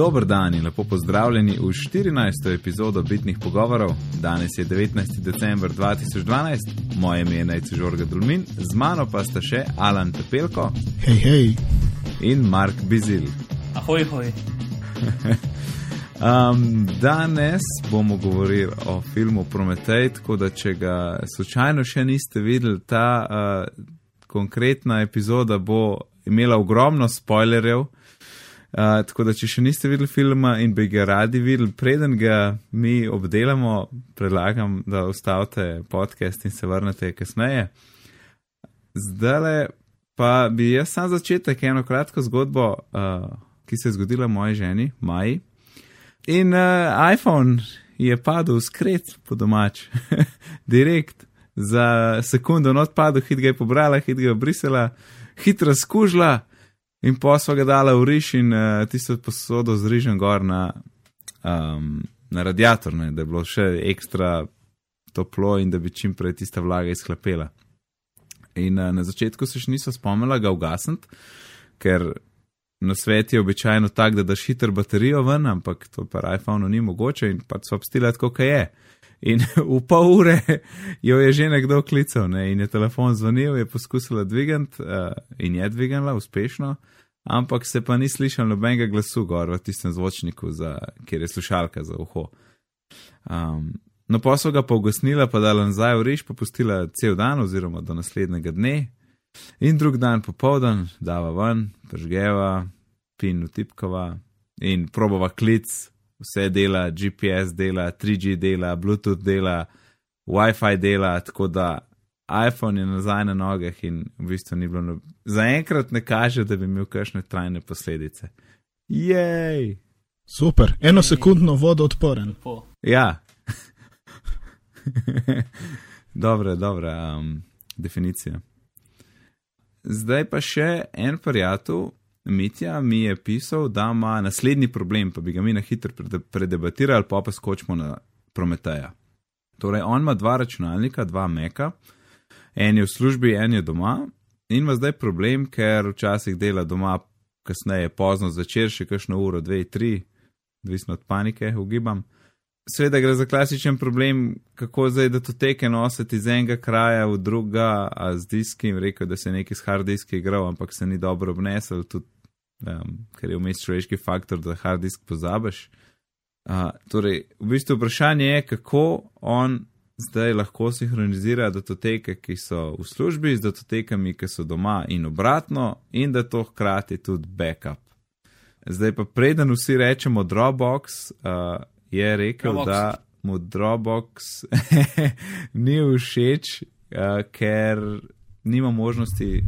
Dobr dan in lepo pozdravljeni v 14. epizodo Bitnih pogovorov. Danes je 19. december 2012, moje ime je Najci Žorga Dulmin, z mano pa sta še Alan Tepelko hej, hej. in Mark Bizil. Ahoj, hoj. Um, danes bomo govorili o filmu Prometej, tako da če ga slučajno še niste videli, ta uh, konkretna epizoda bo imela ogromno spoilerjev. Uh, tako da, če še niste videli filma in bi ga radi videli, preden ga mi obdelamo, predlagam, da ustavite podcast in se vrnete kasneje. Zdaj pa bi jaz sam začetek eno kratko zgodbo, uh, ki se je zgodila moji ženi, Maji. In uh, iPhone je padel skret po domač, direkt za sekundo, not padel, hit ga je pobrala, hit ga je obrisala, hitro skužila. In pa so ga dala v riž in uh, tisto posodo z rižem gor na, um, na radiator, ne, da je bilo še ekstra toplo in da bi čim prej tista vlaga izhlapela. In uh, na začetku se še niso spomnila ga ugasniti, ker na svetu je običajno tak, da daš hitro baterijo ven, ampak to pa iPhone ni mogoče in pa so obstila tako, kaj je. In v pol ure jo je že nekdo klical, ne? in je telefon zvonil, je poskusila dvigati uh, in je dvignila uspešno, ampak se pa ni slišal nobenega glasu gor v tistem zvočniku, za, kjer je slušalka za uho. Um, no, pa so ga pa ugasnila, pa dala nazaj v riž, pa pustila cel dan oziroma do naslednjega dne. In drug dan popoldan, dava ven, pržgeva, pin utipkava in probava klic, vse dela, GPS dela, 3G dela, Bluetooth dela, WiFi dela, tako da iPhone je nazaj na nogah in v bistvu ni bilo. No... Zaenkrat ne kaže, da bi imel kakšne trajne posledice. Jej! Super, eno sekundno vodo odporen. Lepo. Ja. dobra, dobra um, definicija. Zdaj pa še en prijatelj, Mitja, mi je pisal, da ima naslednji problem, pa bi ga mi na hitro predebatirali, pa pa skočimo na Prometeja. Torej, on ima dva računalnika, dva meka, en je v službi, en je doma in ima zdaj problem, ker včasih dela doma, kasneje pozno zvečer, še kakšno uro, dve, tri, odvisno od panike, ugibam. Sveda gre za klasičen problem, kako zdaj, da to teke nositi iz enega kraja v druga, a z diskim, rekel, da se neki s hard diski igral, ampak se ni dobro obnesel, tudi, um, ker je vmes človeški faktor, da hard disk pozabiš. Uh, torej, v bistvu vprašanje je, kako on zdaj lahko sinhronizira datoteke, ki so v službi, z datotekami, ki so doma in obratno, in da to hkrati tudi backup. Zdaj pa preden vsi rečemo Dropbox, uh, je rekel, Dropbox. da mu Dropbox ni všeč, uh, ker nima možnosti,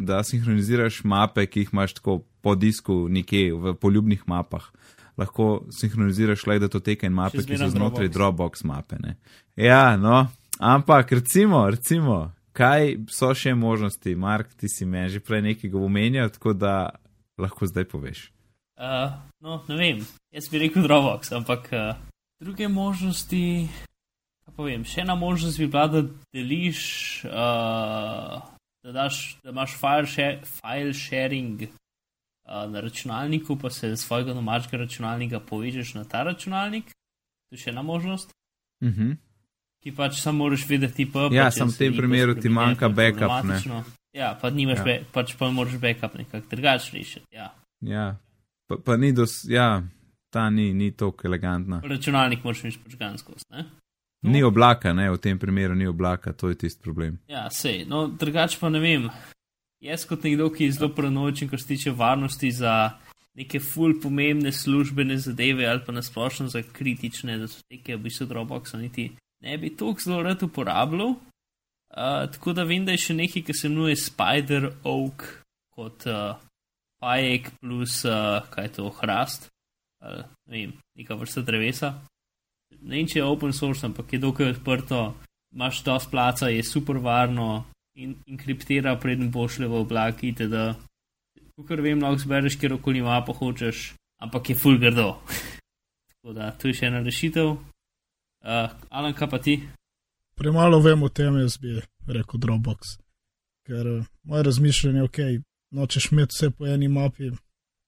da sinhroniziraš mape, ki jih imaš tako po disku, nekje v poljubnih mapah. Lahko sinhroniziraš le datoteke in mape, ki so znotraj Dropbox. Mape. Ne? Ja, no, ampak recimo, recimo, kaj so še možnosti, Mark, ti si me že prej nekaj omenjal, tako da lahko zdaj poveš. Uh, no, ne vem, jaz bi rekel Dropbox, ampak uh, druge možnosti, povem, še ena možnost bi bila, da deliš, uh, da, daš, da imaš file, share, file sharing uh, na računalniku, pa se z svojega domačega računalnika povežeš na ta računalnik. To je še ena možnost, Uh -huh. ki pač samo moraš vedeti, pa Ja, če samo v tem primeru ti manjka je backup, ne. Ja, pa nimaš, Ja. ja. Be, pač pa moraš backup nekako drugače rešiti. Ja. Ja, pa, pa ni dos, ja, ta ni, ni tako elegantna. Računalnik moraš imeti počgan skozi. Ne? No. Ni oblaka, ne, v tem primeru ni oblaka, to je tisti problem. Ja, sej. No, drugače pa ne vem. Jaz kot nekdo, ki je zelo prenočen, kar se tiče varnosti za neke ful pomembne službene zadeve ali pa nasplošno za kritične, da so teke v bistvu Dropboxa niti ne bi toliko zelo rad uporabljal. Uh, tako da vem, da je še nekaj, ki se imenuje Spider Oak kot uh, pajek plus uh, kaj je to hrast. Uh, ne vem, neka vrsta drevesa. Ne vem, če je open source, ampak je dokaj odprto, imaš dosti placa, je super varno in enkriptira, preden pošlje v oblak, itd. Kar vem, lahko zbereš kjerkoli mapo hočeš, ampak je full grdo. Tako da, to je še ena rešitev. Uh, Alan, kaj pa ti? Premalo vem o tem, jaz bi rekel Dropbox. Ker eh, moje razmišljanje je, ok, nočeš imeti vse po eni mapi,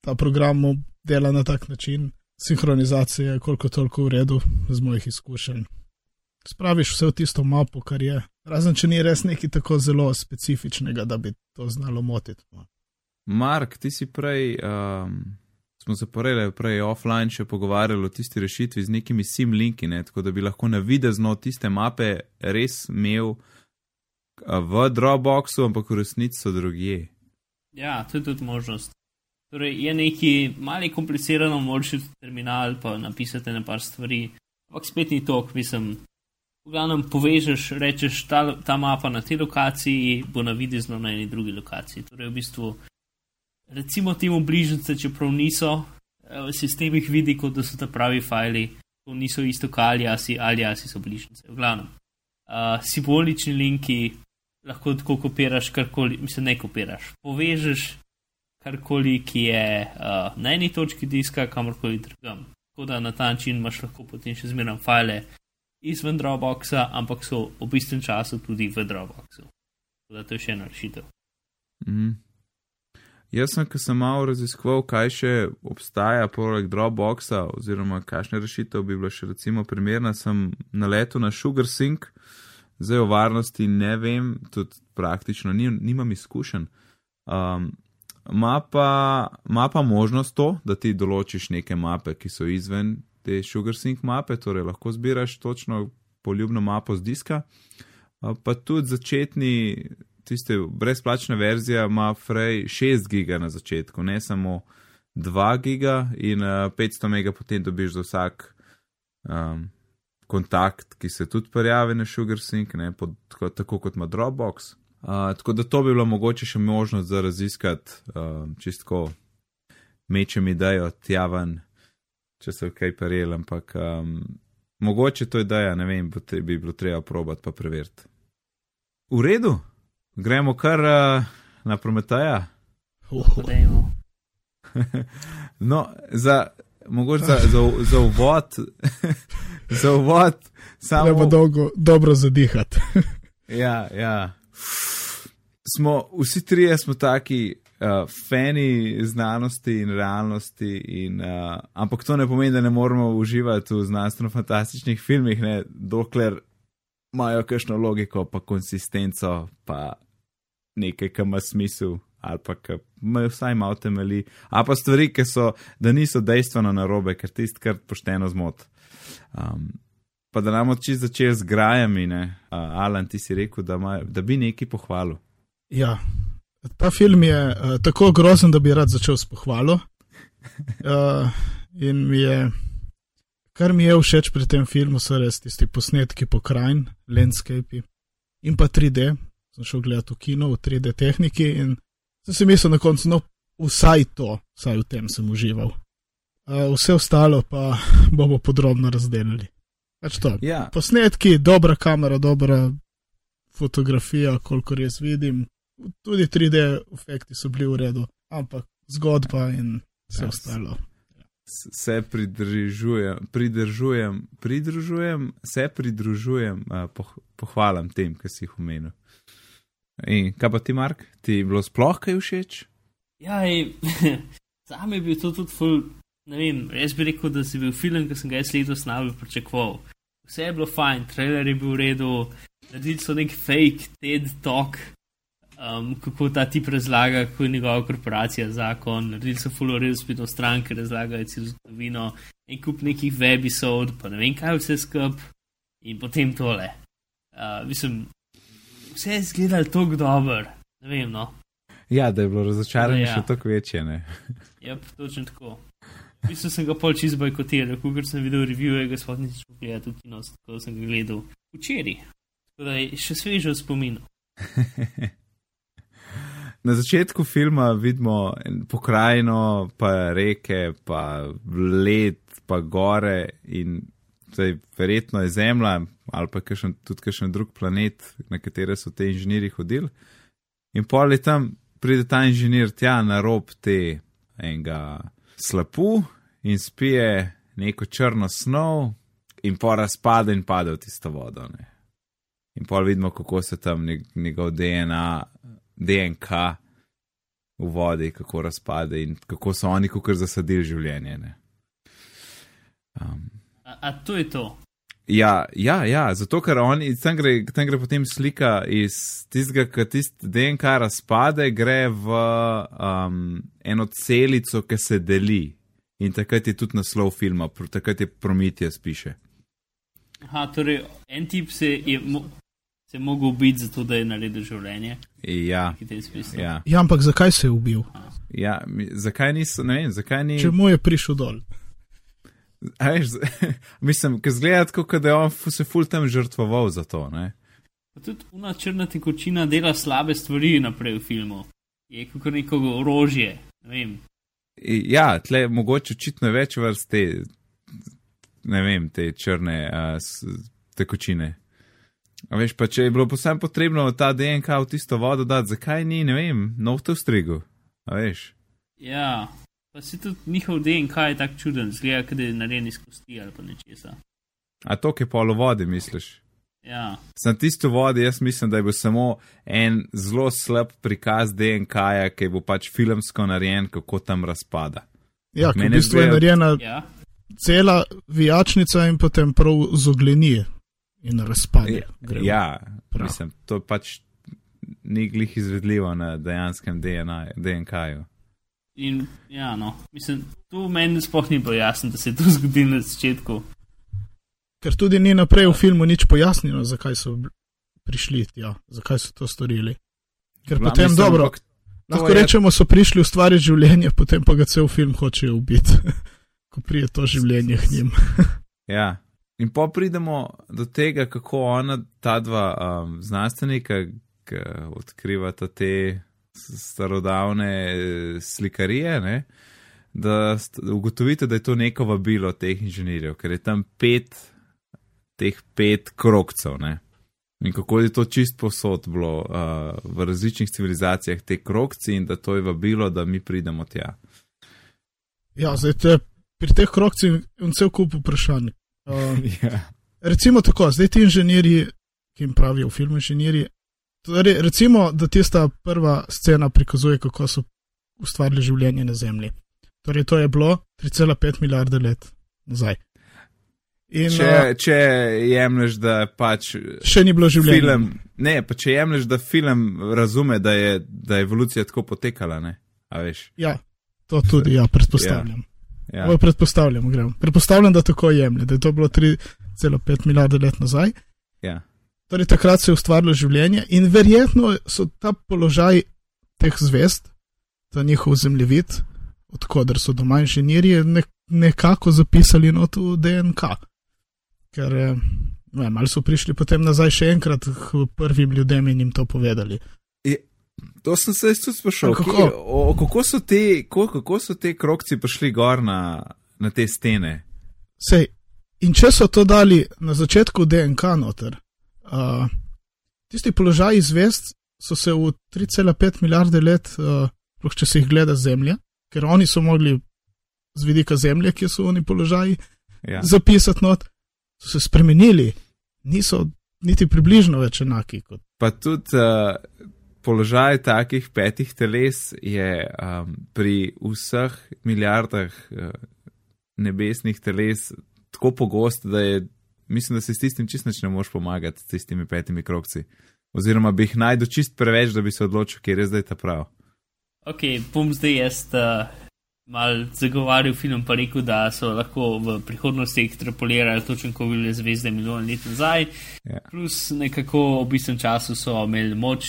ta program dela na tak način. Sinhronizacija je koliko toliko v redu, z mojih izkušenj. Spraviš vse v tisto mapo, kar je. Razen če ni res nekaj tako zelo specifičnega, da bi to znalo motiti. no. Mark, ti si prej, um, smo se prej, prej offline še pogovarjali o tisti rešitvi z nekimi sim linki, ne? tako da bi lahko navidezno tiste mape res imel v Dropboxu, ampak v resnici so drugje. Ja, to je tudi možnost. Torej, je neki mali komplicirano, moraš iti v terminal, pa napisati na par stvari, ampak spet ni to, mislim. V glavnem povežeš, rečeš, ta, ta mapa na tej lokaciji bo navidezno na eni drugi lokaciji. Torej, v bistvu, recimo temu bližnjice, čeprav niso, eh, v sistemih vidi, kot da so ta pravi fajli, to niso isto aliasi, aliasi so bližnjice. V glavnem, uh, simbolični linki lahko tako kopiraš karkoli, mislim, ne kopiraš, povežeš karkoli, ki je uh, na eni točki diska, kamorkoli drugam. Tako da na ta način imaš lahko potem še zmeraj file izven Dropboxa, ampak so v istem času tudi v Dropboxu. Tako da to je še ena rešitev. Mm. Jaz sem, ko sem malo raziskoval, kaj še obstaja poleg Dropboxa, oziroma kakšne rešitev bi bila še recimo primerna, sem naletel na SugarSync, zdaj o varnosti ne vem, tudi praktično ni, nimam izkušenj. Um, Ma pa, ma pa možnost to, da ti določiš neke mape, ki so izven te SugarSync mape, torej lahko zbiraš točno poljubno mapo z diska. Pa tudi začetni, tiste brezplačna verzija ima Frey 6 giga na začetku, ne samo 2 giga in uh, 500 mega potem dobiš za vsak um, kontakt, ki se tudi prijavi na SugarSync, ne, pod, tako kot ima Dropbox. Uh, tako da to bi bilo mogoče še možnost za raziskati uh, čistko mečem idejo tja ven, če se kaj parel, ampak um, mogoče to ideja, ne vem, bo te, bi bilo treba probati pa preveriti. V redu, gremo kar uh, na Prometeja. Uh, Podajmo. No, za, mogoče za, za, za uvod, za uvod, samo treba dolgo, dobro zadihati. Ja, ja. Smo, vsi trije smo taki uh, fani znanosti in realnosti, in, uh, ampak to ne pomeni, da ne moramo uživati v znanstveno-fantastičnih filmih, ne, dokler imajo kakšno logiko, pa konsistenco, pa nekaj, kar ima smisel, ali pa ki imajo vsaj malo temeli, ali pa stvari, ki so, da niso dejstveno narobe, ker tist kar pošteno zmot. Um, pa da nam oči začeli z grajami, ne, uh, Alan, ti si rekel, da, ima, da bi neki pohvalil. Ja, ta film je uh, tako grozen, da bi rad začel s pohvalo. Uh, in mi je, kar mi je všeč pri tem filmu, so res tisti posnetki pokrajin, landscape in pa 3D. Sem šel gledati v kino v 3D tehniki in sem si mislil na koncu, no, vsaj to, vsaj v tem sem užival. Uh, vse ostalo pa bomo podrobno razdelili. Pač to. Ja, Posnetki, dobra kamera, dobra fotografija, kolikor jaz vidim. Tudi 3D efekti so bili v redu, ampak zgodba in vse Ja, ostalo. s- se pridružujem, pridružujem, pridružujem, se pridružujem uh, poh, pohvalam tem, ki si jih omenil. In kaj pa ti, Mark, ti je bilo sploh kaj všeč? Ja, ej, zame je bil to tudi ful. Ne vem, jaz bi rekel, da si bil film, ki sem ga jaz letos najbolj pričakoval. Vse je bilo fajn, trailer je bil v redu, naredili so nek fake TED talk, um, kako ta tip razlaga, kako je njegova korporacija zakon, naredili so full real spletno stran, ki razlagajo celo zgodovino, en kup nekih webisod, pa ne vem kaj vse skup in potem tole. Uh, mislim, vse je izgledalo tako dobro, ne vem no. Ja, da je bilo razočaranje Ja. ja. še toliko večje. Ne? Ja, točno tako. V bistvu sem ga pol čez bojkotiral, ker sem videl revije, ga sploh nisem šel gledati v kino, tako sem ga gledal včeraj. Tako da je še sveže v spominu. Na začetku filma vidimo pokrajino, pa reke, pa led, pa gore in zdaj verjetno je Zemlja ali pa kakšen, tudi kakšen drug planet, na katere so te inženirji hodili. In pol je tam pride ta inženir tja na rob te enega slapu in spije neko črno snov in pa razpade in pade v tisto vodo. Ne. In pol vidimo, kako se tam njegov DNA, DNK v vodi, kako razpade in kako so oni kar zasadili življenje. Um, a, a to je to. Ja, ja, ja, zato ker oni, tam gre, tam gre potem slika iz tistega, ki tist DNK razpade, gre v um, eno celico, ki se deli. In takrat je tudi naslov filma, takrat je Prometija spiše. Aha, torej en tip se je, se je mogel ubiti, zato da je naredil življenje. Ja, ja. ja, ampak zakaj se je ubil? Ja, zakaj niso, ne vem, zakaj ni. Če mu je prišel dol. Veš, mislim, ker zgleda tako, da je on se ful tam žrtvoval za to. Ne? Tudi una črna tekočina dela slabe stvari naprej v filmu. Je kot neko orožje. Ne ja, tle je mogoče očitno več vrst te, ne vem, te črne uh, tekočine. A veš, pa če je bilo posebno potrebno ta DNK v tisto vodo dati, zakaj ni, ne vem, nov to strigu. A veš. Ja, Pa si tudi njihov DNK je tako čuden, zgleda, da je narejen iz kosti ali pa nečesa. A to, ki je polo vode, misliš? Ja. Za tisto vode, jaz mislim, da je bil samo en zelo slab prikaz DNK-ja, ki bo pač filmsko narejen, kako tam razpada. Ja, v bistvu je narejena ja. cela vijačnica in potem prav zoglenije in razpade. Ja, prav. mislim, to pač ni glih izvedljivo na dejanskem DNK-ju. In, ja, no, mislim, tu meni sploh ni bilo jasno, da se je to zgodilo na začetku. Ker tudi ni naprej v filmu nič pojasnjeno, zakaj so prišli tja, zakaj so to storili. Ker Bla, potem mislim, dobro, lahko je... rečemo, so prišli ustvariti življenje, potem pa ga cel film hočejo ubiti, ko prije to življenje k njim. ja. In pa pridemo do tega, kako ona, ta dva um, znanstvenika, odkrivata te starodavne eh, slikarije, ne, da ugotovite, da je to neko vabilo teh inženirjev, ker je tam pet, teh pet krokcev. Ne. In kako je to čist posod bilo uh, v različnih civilizacijah, te krokci, in da to je vabilo, da mi pridemo tja. Ja, zdaj te, pri teh krokcih je cel kup vprašanj. Uh, ja. Recimo tako, zdaj ti inženirji, ki jim pravijo v filmu inženirji, Torej, recimo, da tista prva scena prikazuje, kako so ustvarili življenje na Zemlji. Torej, to je bilo 3,5 milijarde let nazaj. In, če, uh, če jemliš, da pač. Še ni bilo življenja. Film, ne, pa če jemliš, da film razume, da je, da je evolucija tako potekala. Ja, to tudi ja, predpostavljam. Ja. Ja. Predpostavljam, predpostavljam, da tako jemlje, da je to bilo 3,5 milijarde let nazaj. Ja. Torej, takrat se je ustvarilo življenje in verjetno so ta položaj teh zvest, ta njihov zemljevid, odkudar so doma inženirji, ne, nekako zapisali not v DNK. Ker eh, ne, ali so prišli potem nazaj še enkrat k prvim ljudem in jim to povedali. Je, to sem se tudi sprašal, kako? Kje, o, kako, so te, kako, kako so te krokci prišli gor na, na te stene. Sej, in če so to dali na začetku DNK noter, Uh, tisti položaji zvest so se v 3,5 milijarde let, uh, če se jih gleda Zemlja, ker oni so mogli z vidika Zemlje, kje so oni položaji, ja. zapisati not, so se spremenili, niso niti približno več enaki. Kot. Pa tudi uh, položaj takih petih teles je um, pri vseh milijardah uh, nebesnih teles tako pogost, da je mislim, da se s tistim čist ne moš pomagati, s temi petimi krokci. Oziroma bi jih najdel čist preveč, da bi se odločil, kje je zdaj ta prav. Ok, bom zdaj jaz uh, mal zagovarjal film, pa rekel, da so lahko v prihodnosti ekstrapolirali točno, ko bile zvezde milijon let nazaj. Yeah. Ja. Plus nekako v istem času so imeli moč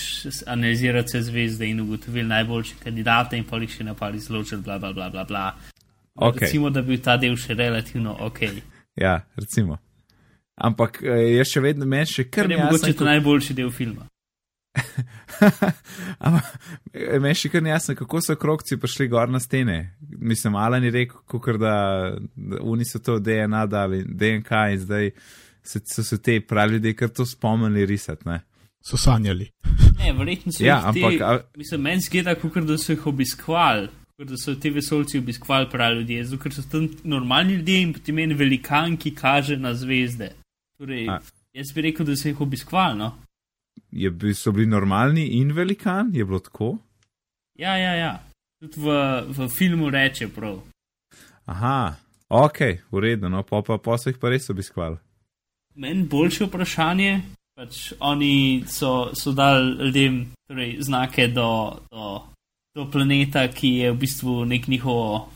analizirati vse zvezde in ugotovili najboljše kandidate in pa jih še napali izločili, bla bla bla bla. bla. Okay. Recimo, da bi ta del še relativno ok. Ja, recimo. Ampak eh, je še vedno meni še kar nekaj. Mogoče je to najboljši del filma. Meni še kar jasno, kako so krokci prišli gor na stene. Mislim, Alan je rekel, kukr, da, da oni so to DNA dali, DNK in zdaj se, so se te pravi ljudje kar to spomnili risati. Ne? So sanjali. Ne, verjetno so ja, ampak, te, a... mislim, meni zgleda, kukr, da so jih obiskvali. Da so ti vesolci obiskvali pravi ljudje, zato ker so tam normalni ljudje in potem en velikan, ki kaže na zvezde. Torej, jaz bi rekel, da se jih obiskval. No? Je, so bili normalni in velikan, je bilo tako? Ja, ja, ja. Tudi v, v filmu reče prav. Aha, ok, v redu, no pa pa, pa so jih pa res obiskvali. Meni boljše vprašanje. Pač oni so, so dali ljudem torej, znake do, do, do planeta, ki je v bistvu nek njihov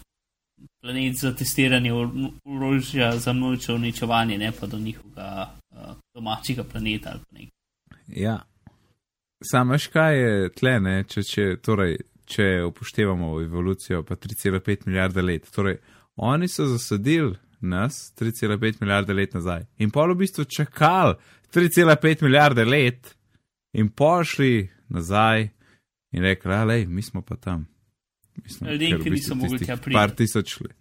planet za testiranje orožja za množično uničevanje, ne pa do njihovega uh, domačega planeta. Ja, samo škaj je tle, ne, če, če, torej, če upoštevamo evolucijo, pa 3,5 milijarde let. Torej, oni so zasadili nas 3,5 milijarde let nazaj in pol v bistvu čakali 3,5 milijarde let in pošli nazaj in rekli, da mi smo pa tam. Ljudem, ki niso mogli tja priti. Par tisoč let.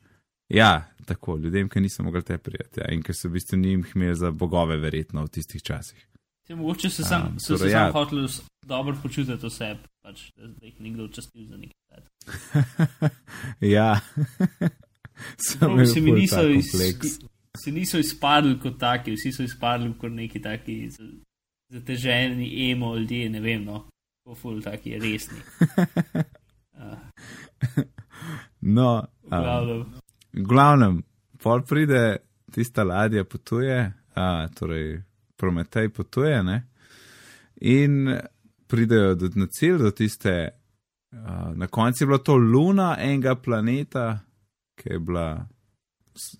Ja, tako, ljudem, ki niso mogli tja priti. Ja, in ker so v bistvu njim imeli za bogove, verjetno v tistih časih. Se, mogoče se sam, um, torej, se ja. sam hotel dobro počutiti vse, pač, da, jih nekdo častil za nekaj. ja. Prav, se mi niso, iz, se niso izpadli kot taki, vsi so izpadli kot neki taki zateženi emo ljudje, ne vem, no, poful taki resni. Uh. No, um, glavnem, pol pride, tista ladja potuje, a, torej Prometej potuje, ne? in pridejo do, na cilj, do tiste, a, na koncu je bila to luna enega planeta, ki je bila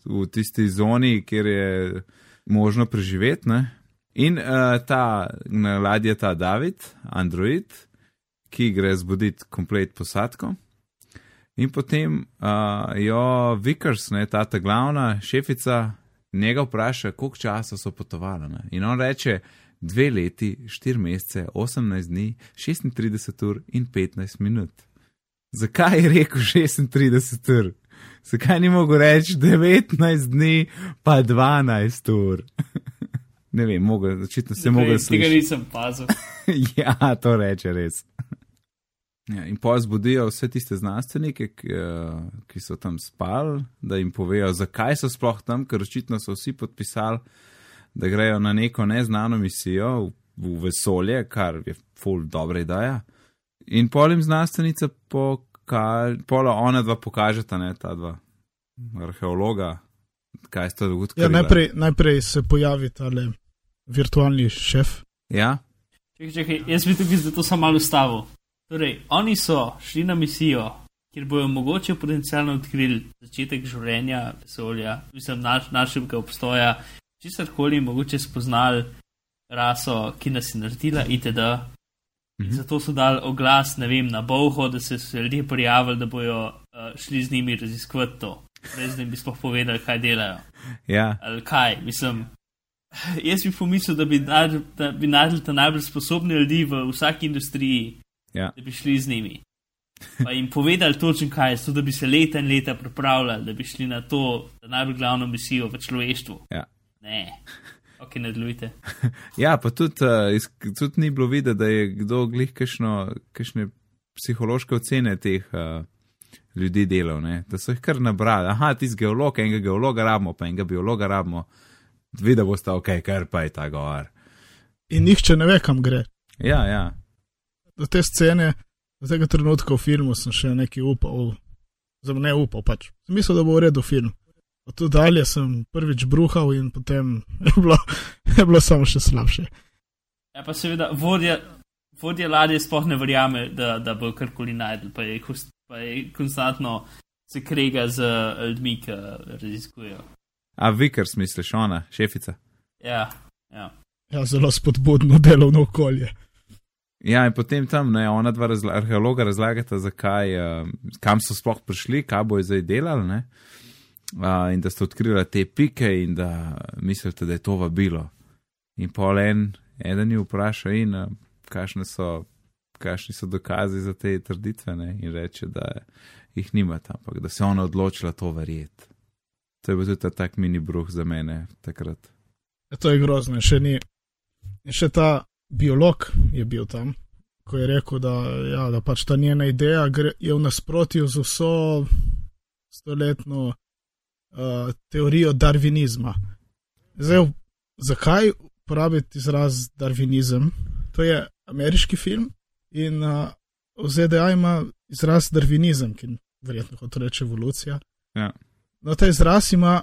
v tisti zoni, kjer je možno preživeti. Ne? In uh, ta na ladji je ta David, Android, ki gre zbuditi komplet posadko. In potem uh, jo Vickers, ne, ta ta glavna šefica, njega vpraša, koliko časa so potovali. Ne? In on reče, dve leti, štiri mesece, 18 dni, 36 ur in 15 minut. Zakaj je rekel 36 ur? Zakaj ni mogel reči 19 dni, pa 12 ur? ne vem, mogel, očitno se je mogel slišati. Tega nisem pazil. ja, to reče res. Ja, in pa zbudijo vse tiste znanstvenike, ki, eh, ki so tam spali, da jim povejo, zakaj so sploh tam, ker očitno so vsi podpisali, da grejo na neko neznano misijo v, v vesolje, kar je full dobra ideja. In polim znanstvenica pokaže, pola ona dva pokažeta, ne ta dva arheologa, kaj sta dogodki. Ja, najprej, najprej se pojavi ta virtualni šef. Ja. Čekaj, čekaj, jaz bi tukaj zato samo malo ustavil. Torej, oni so šli na misijo, kjer bojo mogoče potencialno odkrili začetek življenja, vesolja, mislim, naš, našega obstoja, česar koli mogoče spoznali raso, ki nas je naredila, itd. Mhm. Zato so dali oglas, ne vem, na boho, da se so ljudje prijavili, da bojo uh, šli z njimi raziskovati to brez da bi sploh povedali, kaj delajo. Ja. Ali kaj, mislim. Jaz bi pomislil, da bi, najdel, da bi najdel ta najbolj sposobne ljudi v vsaki industriji, ja. da bi šli z njimi. Pa jim povedali točno, kaj je to, da bi se leta in leta pripravljali, da bi šli na to najbolj glavno misijo v človeštvu. Ja. Ne, ok, ne delujte. ja, pa tudi, uh, tudi ni bilo videti, da je kdo glih kakšne psihološke ocene teh. Uh, ljudi delal, ne? da so jih kar nabrali. Aha, ti z geologa, enega geologa rabimo, pa enega biologa rabimo, da boste ok, kar pa je ta govor. In nihče ne ve, kam gre. Ja, ja. Do te scene, do tega trenutka v filmu sem še nekaj upal, za me ne upal pač. Sem mislil, da bo v redu film. Od tu dalje sem prvič bruhal in potem je bilo, je bilo samo še slabše. Ja, pa seveda, vodja, vodja ladje sploh ne verjame, da, da bo karkoli najdel, pa je pa je konstantno se krega z ljudmi, ki raziskujejo. A Vikers, misliš, ona, šefica? Ja, ja. ja zelo spodbudno delovno okolje. Ja, in potem tam ne, ona dva razla arheologa razlagata, zakaj, uh, kam so sploh prišli, kaj bo zdaj delali? Uh, in da ste odkrili te pike in da mislite, da je to vabilo. In pol en, eden je vprašal, in uh, kakšne so kakšni so dokazi za te trditve ne? in reče, da jih nima tam, ampak da se je ona odločila to verjeti. To je bil tudi ta tak mini bruh za mene takrat. Ja, to je grozno, še ni. Še ta biolog je bil tam, ko je rekel, da, ja, da pač ta njena ideja je v nasprotju z vso stoletno uh, teorijo darvinizma. Zdaj, zakaj uporabiti izraz darvinizem? To je ameriški film, In uh, v ZDA ima izraz darvinizem, ki verjetno hoče reči evolucija. Ja. No, ta izraz ima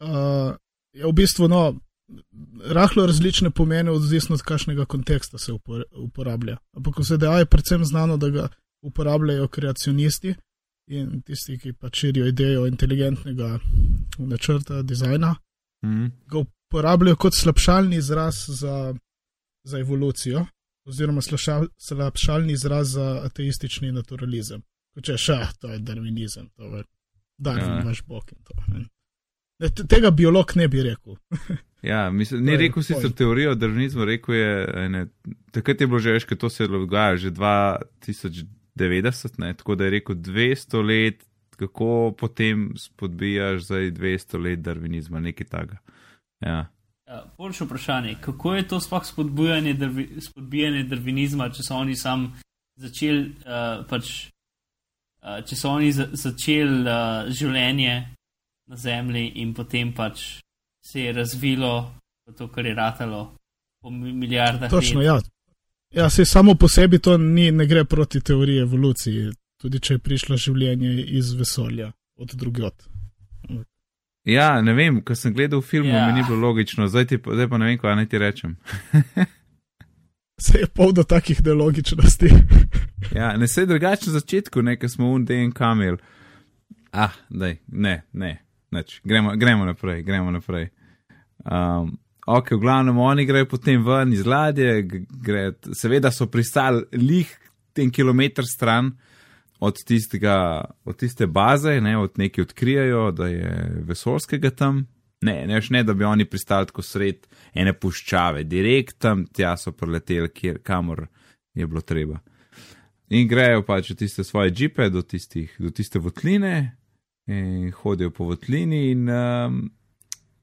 uh, je v bistvu no, rahlo različne pomene, odvisno od kakšnega konteksta se upor uporablja. Ampak v ZDA je predvsem znano, da ga uporabljajo kreacionisti in tisti, ki pač širijo idejo inteligentnega načrta, dizajna. Mhm. Ga uporabljajo kot slabšalni izraz za, za evolucijo, oziroma slabšalni izraz za ateistični naturalizem. Če še, to je darvinizem, to je Darwin, Ja. imaš bog in to. Ne. Tega biolog ne bi rekel. Ja, mislim, To ni rekel sicer point. teorijo darvinizma, rekel je, ne, takrat je bilo že veš, ker to se je dogajalo že 2090, ne, tako da je rekel 200 let, kako potem spodbijaš zdaj 200 let darvinizma, nekaj takega. Ja. Ja, Boljše vprašanje, kako je to sploh spodbujanje, drvi, spodbijanje darvinizma, če so oni sam začeli, uh, pač, uh, če so oni za, začeli uh, življenje na Zemlji in potem pač se je razvilo v to, kar je ratalo po mi- milijardah Točno, let. ja. Ja, se samo po sebi to ni, ne gre proti teoriji evolucije, tudi če je prišlo življenje iz vesolja, od drugot. ja, ne vem, ko sem gledal film, Ja. mi ni bilo logično, zdaj, ti, pa- zdaj pa ne vem, kaj naj ti rečem. Se je pol do takih nelogičnosti. Ja, ne se drugače na začetku, ne, ker smo un DNK imeli. Ah, daj, ne, ne, neč. Gremo, gremo naprej, gremo naprej. Um, ok, v glavnem oni grejo potem ven iz ladje, gre, seveda so pristali lih ten kilometr stran od, tistega, od tiste baze, ne, od neki odkrijajo, da je vesolskega tam. Ne, ne, ne, da bi oni pristali tako sred ene puščave, direkt tam, tja so preleteli, kjer, kamor je bilo treba. In grejo pač v tiste svoje džipe do, tistih, do tiste votline, in hodijo po votlini in um,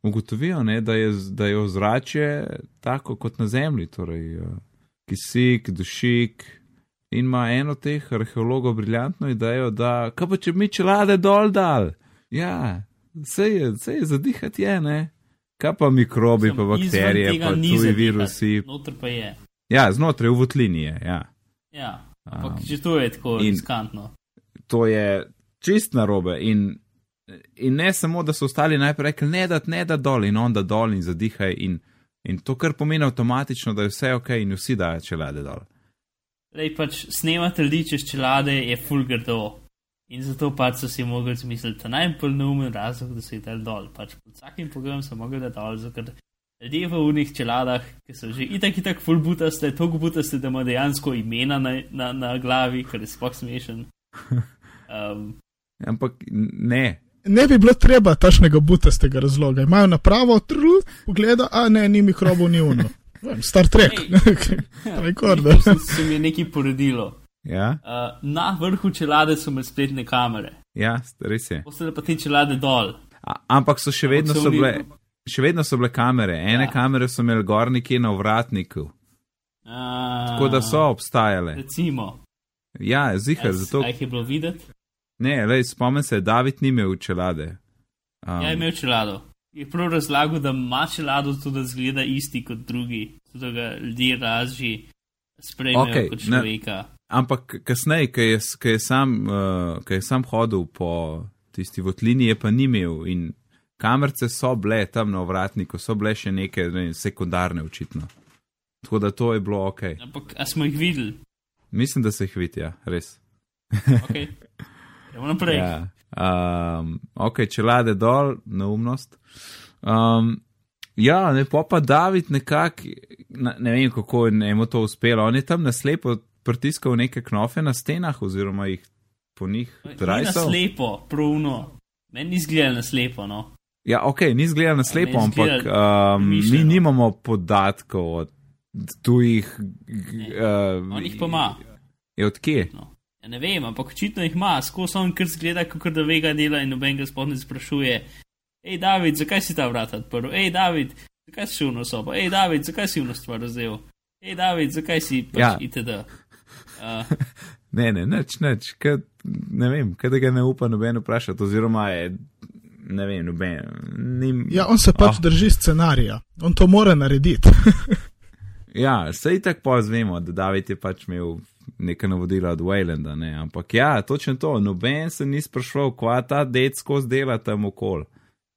ugotovijo, ne, da, je, da je ozračje tako kot na Zemlji, torej uh, kisik, dušik. In ima eno teh arheologov briljantno idejo, da kaj pa če mi čelade dol dal. Ja, vse je, vse je zadihati je, ne. Kaj pa mikrobi, pa Mislim, izven bakterije, pa tuji zadihati, virusi. Noter pa je. Ja, znotraj v votlini je, ja. Ja, ampak Um, že to je tako riskantno. to je čist narobe. In, in ne samo, da so ostali najprej rekli, ne da ne da dol in onda dol in zadihaj. In, in to kar pomeni avtomatično, da je vse ok in vsi dajo čelade dol. Lej pač snemati ljudi čez čelade je full grdo. In zato pač so si mogli zmisliti najbolj neumen razlog, da so jih dal dol. Pač pod vsakim pogledom so mogli dati dol, ker ljudje v unih čeladah, ki so že itak itak full butaste, toliko butaste, da ima dejansko imena na, na, na glavi, kar je sploh smešen. Um, Ampak ne. Ne bi bilo treba tašnega butastega razloga. Imajo napravo, trl, pogleda, a ne, ni mikrobov, ni uno. Vem, Star Trek, rekorder. Se, se mi je nekaj poredilo. Ja, Uh, na vrhu čelade so imeli spletne kamere, ja res je. postale pa te čelade dol. A, ampak so še vedno so oni- bile. Še vedno so bile kamere, ene Ja. kamere so imeli gor nekje na vratniku, Uh, tako da so obstajale. Recimo, Ja, zihar, a, zato. a jih je bilo videti. Ne, lej, spomnim se, David ni imel čelade. Um, Ja, je imel čelado. Je prav razlagal, da ima čelado, zato da zgleda isti kot drugi, zato da ga ljudje razži sprejmejo okay, kot ne. človeka. Ampak kasneje, ko je, ko je, sam, uh, je sam hodil po tisti votlini, je pa ni imel in kamerce so bile tam na vratniku, so bile še neke ne, sekundarne, očitno. Tako da to je bilo ok. Ampak, smo jih videli? Mislim, da se jih vidi, ja, res. Okay. Gremo naprej. Ja. Ja. Um, ok, čelade dol, neumnost. Um, ja, ne pa pa David nekako, na- ne vem kako je mu to uspelo. On je tam naslepo pritiskal neke knofe na stenah, oziroma jih po njih drajsal. slepo, pravno. Meni izgleda na slepo, no. Ja, ok, ni zgledal na slepo, ne ampak izgleda um, mi nimamo podatkov od tujih. Uh, On jih pa ima. Je od kje? No. Ne vem, ampak očitno jih ima, skozi on kar zgleda, kot da vega dela in noben ga sploh ne sprašuje. Hej, David, zakaj si ta vrata odprl? Hej, David, zakaj si šel na sobo? Hej, David, zakaj si vno stvar razdev? Hej, David, zakaj si pač Ja. ja. itd. Uh, Ne, ne, nič, nič, kad, ne vem, kaj da ga ne upa noben vprašati, oziroma je, ne vem, noben. Nim, Ja, on se pač oh. drži scenarija, on to mora narediti. ja, sej tako pozvemo, da David je pač imel neka navodila od Waylanda, ne. Ampak ja, točno to, noben se ni sprašval, kva ta dec skozi dela tam okol.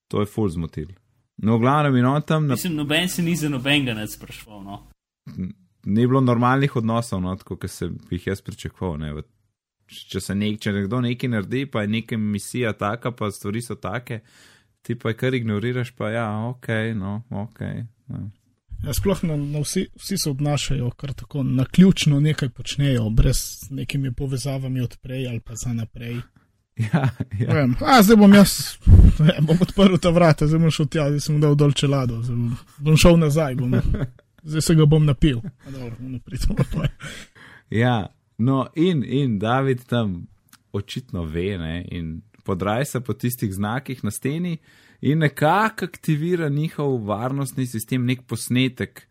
To je full zmotil. No, glavno in on tam. Na... Mislim, noben se ni za nobenega ne sprašval. No. Ni bilo normalnih odnosov, no, kot se jih jaz pričakoval. Ne. Če se nek, če nekdo nekaj naredi, pa je neka misija taka, pa stvari so take, ti pa je kar ignoriraš, pa ja, ok, no, ok. No. Ja, sploh na, na vsi, vsi se obnašajo kar tako na ključno nekaj počnejo, brez nekimi povezavami odprej ali pa za naprej. Ja, ja. Vem, a, zdaj bom jaz, ne, bom odprl ta vrata, zdaj bom šel tja, zdaj sem dal dol čelado, bom, bom šel nazaj, bom, zdaj se ga bom napil. Dobro, ja, no in, in David tam očitno ve ne, in podraj se po tistih znakih na steni in nekako aktivira njihov varnostni sistem, nek posnetek,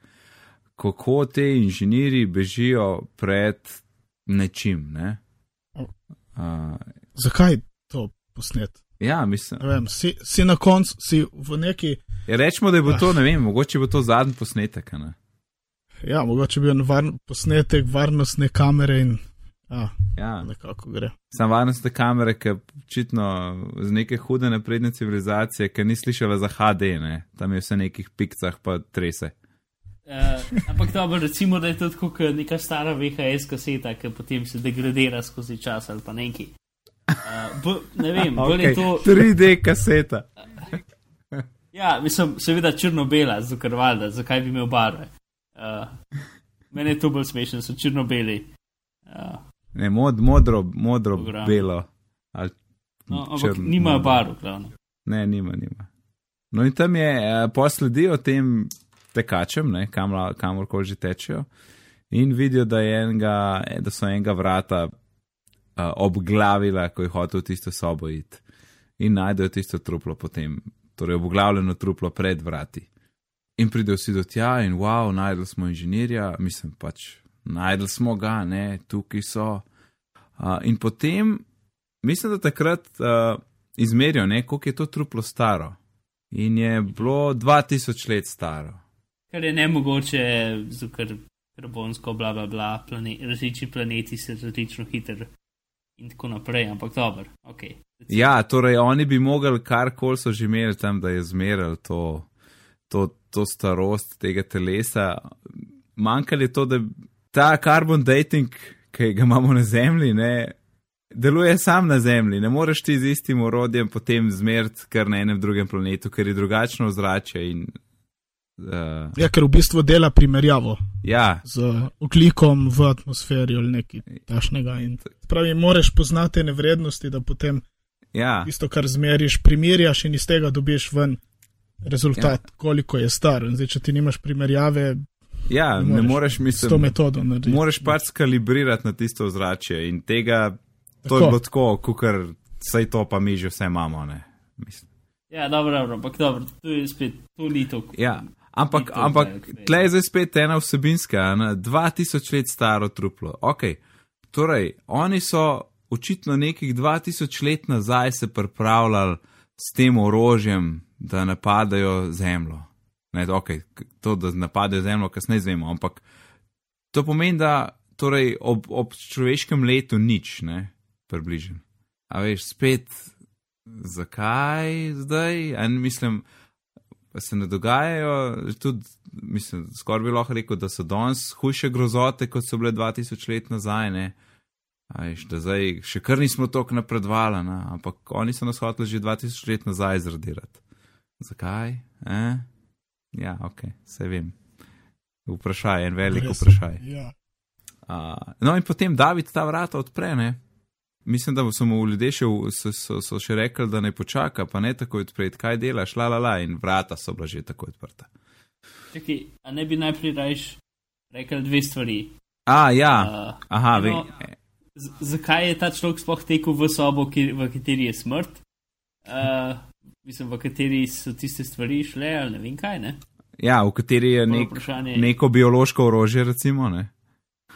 kako te inženirji bežijo pred nečim. Ne. Uh, zakaj to posnet? Ja, mislim. Vem, si, si na koncu, si v neki. Ja, rečemo, da je bo to, ne vem, mogoče bo to zadnji posnetek. Ne? Ja, mogoče bi bil var, posnetek varnostne kamere in. A, ja, nekako gre. Sam varnostne kamere, ki očitno z neke hude napredne civilizacije, ki ni slišala za HD, ne? tam je vse v nekih pikcah, pa trese. Uh, ampak dobro, recimo, da je to kot neka stara VHS kaseta, ki potem se degradira skozi čas ali pa nekaj. Uh, ne vem, ali okay. je to. 3D kaseta. ja, mislim, seveda črno-bela, zakrvalda, zakaj bi imel barve. Uh, meni je to bolj smešno, so črno-beli. Uh, ne, mod, modro, modro, belo. No, ampak nimajo barv, glavno. Ne, nima, nima. No in tam je uh, posledijo tem tekačem, ne, kam, kamorkoli že tečejo, in vidijo, da, enega, da so enega vrata uh, obglavila, ko je hotel v tisto sobo iti. In najdejo tisto truplo potem, torej obglavljeno truplo pred vrati. In pridejo vsi do tja in wow, najdel smo inženirja, mislim pač, najdel smo ga, ne, tukaj so. Uh, in potem, mislim, da takrat uh, izmerijo, ne, koliko je to truplo staro. In je bilo 2000 let staro. Kar je ne mogoče, ker karbonsko, bla, bla, bla, plane, različni planeti se različno hitro in tako naprej, ampak dobro. Okay. Ja, torej oni bi mogli karkoli so že imeli tam, da je zmerali to, to, to starost tega telesa. Manjkalo je to, da ta carbon dating, ki ga imamo na Zemlji, ne, deluje sam na Zemlji. Ne moreš ti z istim orodjem potem zmeriti kar na enem drugem planetu, ker je drugačno ozračje in Uh, ja, ker v bistvu dela primerjavo ja. z oklikom v atmosferi ali nekaj takšnega. Pravi, moraš poznati ne vrednosti, da potem ja. isto, kar zmeriš, primerjaš in iz tega dobiš ven rezultat, ja. koliko je star. Zdaj, če ti nimaš primerjave. Ja, ne moreš, ne moreš misliti, s to metodo narediti. Moraš pač skalibrirati na tisto ozračje in tega, to tako. je bilo tako, kukar vse to pa mi že vse imamo. Ja, dobro, dobro, ampak dobro, tu je spet, tu ni to. Ja. Ampak, ampak tle je zdaj spet ena vsebinska, ena 2000 let staro truplo. Ok, torej, oni so očitno nekih 2000 let nazaj se pripravljali s tem orožjem, da napadajo zemljo. Ne, ok, to, da napadajo zemljo, kasneje znemo, ampak to pomeni, da torej, ob, ob človeškem letu nič, ne, približen. A veš, spet, zakaj zdaj? En mislim, pa se ne dogajajo, tudi, mislim, skoraj bi lahko rekel, da so danes hujše grozote, kot so bile 2000 let nazaj. Ne? Ajš, da zdaj še kar nismo tako napredovali, ne? ampak oni so nas hoteli že 2000 let nazaj zradirati. Zakaj? Eh? Ja, ok, vse vem. Vprašaj, en velik vprašaj. Ja. Uh, no, in potem David ta vrata odpre, ne? Mislim, da so mu ljudje še, so, so, so še rekli, da ne počaka, pa ne tako odpreti, kaj delaš, la la la, in vrata so bila že tako odprta. Čekaj, a ne bi najprej rajš rekel dve stvari? A, ja, uh, aha, eno, ve. Zakaj je ta človek sploh tekel v sobo, ki, v kateri je smrt? Uh, mislim, v kateri so tiste stvari šle, ali ne vem kaj, ne? Ja, v kateri je nek, neko biološko orožje, recimo, ne?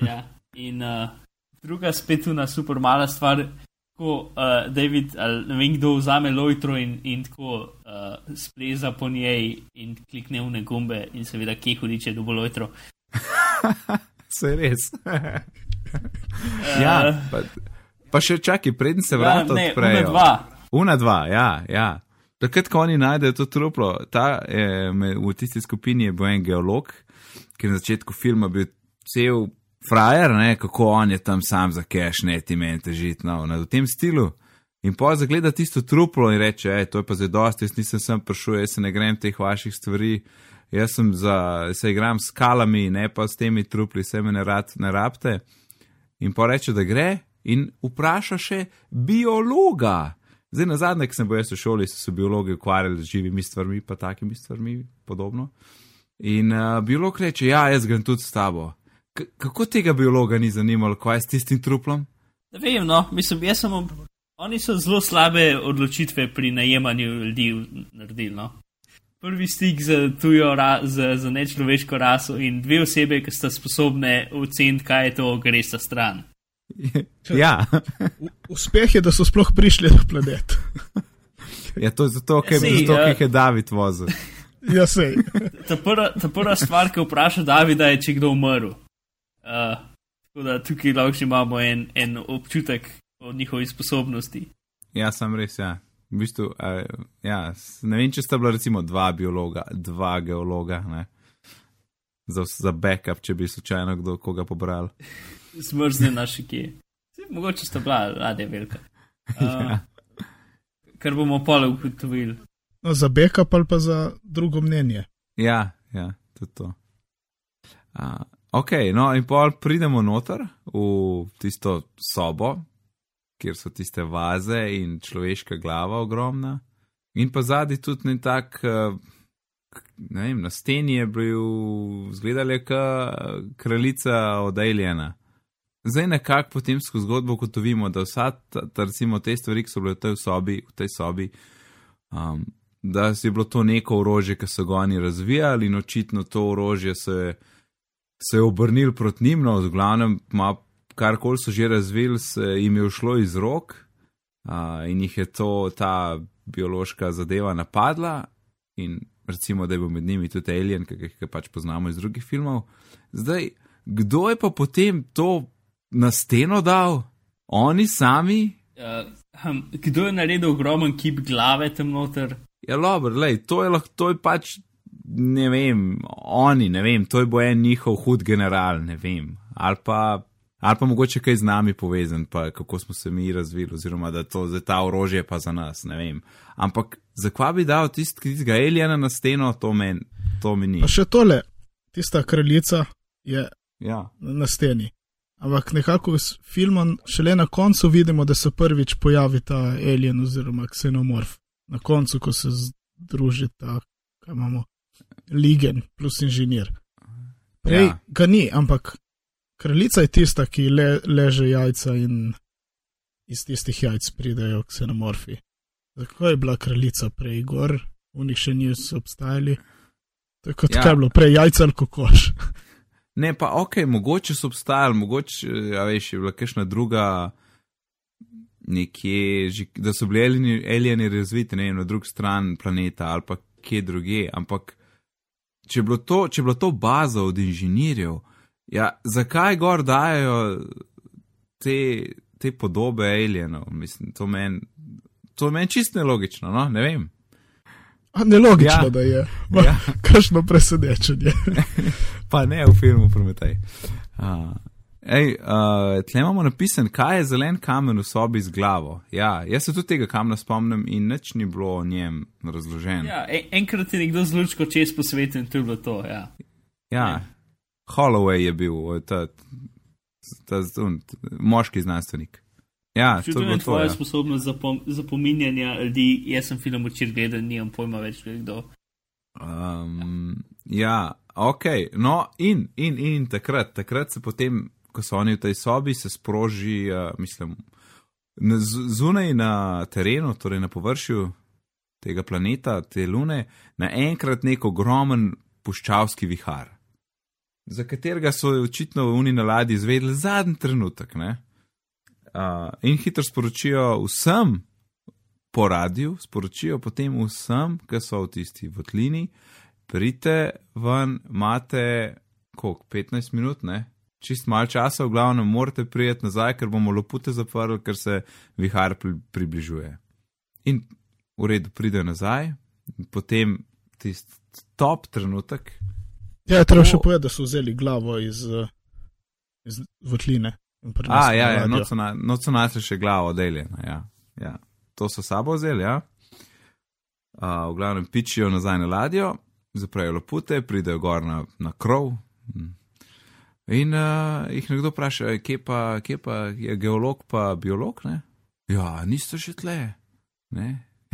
Ja, in. Uh, druga spet tu na super mala stvar, ko uh, David, ali ne vem kdo, vzame lojtro in, in tako uh, spleza po njej in klikne v ne gumbe in seveda kje hudiče dobo lojtro. Se res. ja, pa, pa še čakaj, preden se vrata ja, ne, odprejo. Una dva. Una dva, ja, ja. Takrat, ko oni najdejo to truplo, ta, eh, v tisti skupini je bil en geolog, ki je na začetku filma bil cel frajer, ne, kako on je tam sam za cash, ne ti meni težiti, no, v tem stilu. In pa zagleda tisto truplo in reče, hej, to je pa zdaj dosti, jaz nisem sem prišel, jaz se ne grem teh vaših stvari, jaz sem za, se igram s kalami, ne pa s temi trupli, se me ne, rad, ne rabte. In pa reče, da gre in vpraša še biologa. Zdaj, na zadnje, ki sem bil jaz v šoli, so se biologi ukvarjali z živimi stvarmi, pa takimi stvarmi, podobno. In uh, biolog reče, ja, jaz grem tudi s tabo. K kako tega biologa ni zanimalo, kaj je s tistim truplom? Ne vem, no, mislim, jaz sem. Oni so zelo slabe odločitve pri najemanju ljudi naredili. No? Prvi stik z tujo, z, z nečloveško raso in dve osebe, ki sta sposobne oceniti, kaj je to, gre sta stran. Ja. Uspeh je, da so sploh prišli na planet. Ja, to je zato, ker ja, zato, uh, je David vozil. Ja, sej. ta, prva, ta prva stvar, ki vpraša Davida, je, če kdo umrl. Uh, tako da tukaj lahko imamo en, en občutek, o njihovi sposobnosti. Ja, sem res. Ja. V bistvu, uh, ja, ne vem, če sta bila recimo dva biologa, dva geologa, ne? za, za backup, če bi slučajno kdo koga pobral. Zmrzne naši kje. Mogoče sta bila, ladja velika. Uh, ja. Kar bomo pole ugotovili. No, za backup ali pa za drugo mnenje. Ja, ja, tudi to. Uh, ok, no in pol pridemo noter v tisto sobo, kjer so tiste vaze in človeška glava ogromna. In pa zadnji tudi ne tak, eh, ne vem, na steni je bil, zgledal je kraljica od Aliena. Zdaj nekako potem skozi zgodbo ugotovimo, da vsa ta, ta, recimo, te stvari, ki so bile v tej sobi, v tej sobi um, da je bilo to neko orožje, ki so ga oni razvijali in očitno to orožje se je, se je obrnil proti njim, no, v glavnem ima kar koli so že razvili, se jim je ušlo iz rok uh, in jih je to, ta biološka zadeva napadla. In recimo, da je bil med njimi tudi Alien, ki ga pač poznamo iz drugih filmov. Zdaj, kdo je pa potem to na steno dal? Oni sami? Uh, hm, kdo je naredil ogromen kip glave tam noter? Ja, dobro, to je lahko, to je pač. Ne vem, oni, ne vem, to je bo en njihov hud general, ne vem. Ali pa ali pa mogoče kaj z nami povezan, pa kako smo se mi razvili, oziroma da to za ta orožje pa za nas, ne vem. Ampak zakaj bi dal tistega Elijana na steno, to, men, to mi ni. Pa še tole, tista kraljica je ja. na steni. Ampak nekako s filmom šele na koncu vidimo, da se prvič pojavi ta alien oziroma ksenomorf. Na koncu, ko se združita, kaj imamo, ligen plus inženir. Prej ja. ga ni, ampak Kraljica je tista, ki le, leže jajca in iz tistih jajc pridejo ksenomorfi. Zakaj je bila kraljica prej gor, v njih še niso obstajali? Tako ja. je bilo prej jajca ali kokoš. Ne, pa ok, mogoče so obstajali, mogoče, ja, veš, je bila kakšna druga, nekje, da so bili alieni razviti, ne vem, na drugi strani planeta ali pa kje druge, ampak če je bilo to, če je bilo to baza od inženirjev, Ja, zakaj gor dajo te, te podobe alienov? Mislim, to meni men čist nelogično, no? ne vem. A nelogično, ja. da je. Ja. Kakšno presenečenje. pa ne v filmu Prometej. Uh, ej, uh, tle imamo napisan, kaj je zelen kamen v sobi z glavo. Ja, jaz se tudi tega kamna spomnim in nič ni bilo o njem razloženo. Ja, en, enkrat je nekdo zlučko čez po svetu in to je bilo to. Ja. Ja, Holloway je bil ta, ta, ta moški znanstvenik. Ja, to je tvoja ja. sposobnost zapominjanja za ljudi. Jaz sem film včeraj gledal, nimam pojma več, kdo. Um, ja, ok. No, in, in, in takrat, takrat se potem, ko so oni v tej sobi, se sproži, uh, mislim, zunaj na terenu, torej na površju tega planeta, te lune, naenkrat nek ogromen puščavski vihar za katerega so očitno v uni na ladji izvedeli zadnji trenutek. Uh, in hitro sporočijo vsem po radiju, sporočijo potem vsem, ki so v tisti votlini, pridite ven, imate koliko, 15 minut, ne? čist malo časa, v glavnem morate prijeti nazaj, ker bomo lopute zaprli, ker se vihar pri, približuje. In v redu pride nazaj, potem tisti top trenutek. Ja, treba še povedati, da so vzeli glavo iz, eh, iz votline. A, ja, ja noč so našli še glavo deljena. Ja, ja. To so sabo vzeli, ja. Uh, v glavnem pičijo nazaj na ladjo, zaprejo lopute, pridejo gor na, na krov. In uh, jih nekdo vpraša, kje pa, kje pa je geolog, pa biolog, ne? Ja, niste še tle.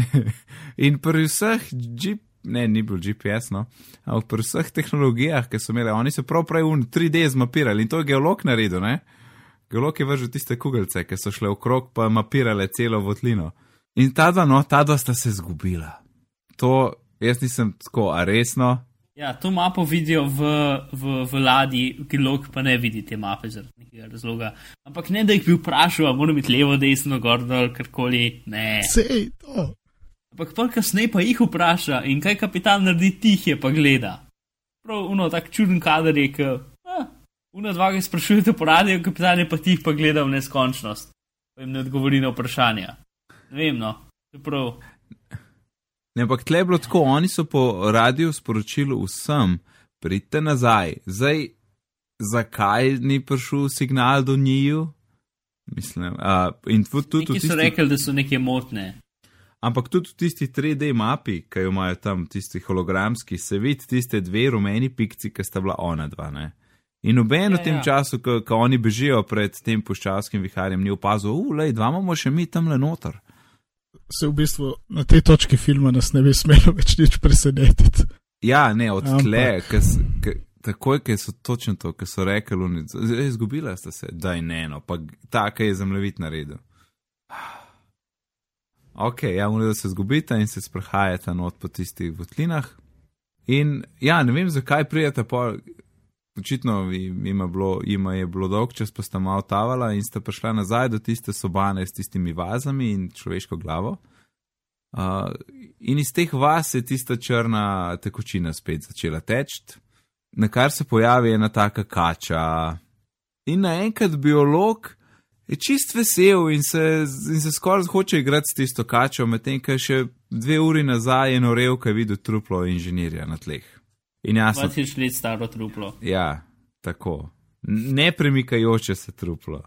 In pri vseh GP ne, ni bil GPS, no, ampak pri vseh tehnologijah, ki so imeli, oni so prav prej v 3D zmapirali in to je geolog naredil, ne? Geolog je vržil tiste kugelce, ki so šle okrog, pa mapirale celo votlino. In ta dva, no, ta dva sta se zgubila. To, jaz nisem tako, a resno. Ja, to mapo vidijo v, v, v ladji, geolog pa ne vidi te mape zaradi nekega razloga. Ampak ne, da jih bi vprašal, mora biti levo, desno, gor, dol, karkoli. Ne. Sej, to. Ampak pa kasneje pa jih vpraša in kaj kapitan naredi, tih je pa gleda. Prav, uno, tak čuden kader je, ki. Uno, dva, ki sprašujete po radiju, kapitan je pa tih pa gleda v neskončnost. Pa jim ne odgovori na vprašanja. Ne vem, no, čeprav. Ne, ampak tle je bilo tako, oni so po radiju sporočili vsem, pridite nazaj. Zdaj, zakaj ni prišel signal do njiju? Mislim, uh, in tudi tu. Ti so rekli, da so neke motne. Ampak tudi v tisti 3D mapi, ki jo imajo tam, tisti hologramski, se vidi tiste dve rumeni pikci, ki sta bila ona dva. Ne? In noben ja, v tem ja. času, ko oni bežijo pred tem puščavskim viharjem, ni opazil, ulej, dva imamo še mi tam le noter. Se v bistvu na tej točki filma nas ne bi smelo več nič presenetiti. Ja, ne, od tle, takoj, ker so točno to, ker so rekli, izgubila sta se, da je ne, no, pa tako je zemljevid naredil ok, ja, mu da se zgubite in se sprehajate not po tistih votlinah. In ja, ne vem, zakaj prijete po. Očitno ima, bilo, ima je bilo dolg čas, pa sta malo tavala in sta prišla nazaj do tiste sobane s tistimi vazami in človeško glavo. Uh, in iz teh vas je tista črna tekočina spet začela teči, na kar se pojavi ena taka kača. In naenkrat biolog je čist vesel in se, in se skoraj hoče igrati s tisto kačo, medtem ko še dve uri nazaj je norel, kaj videl truplo inženirja na tleh. In jaz sem. 20 let staro truplo. Ja, tako. Ne premikajoče se truplo.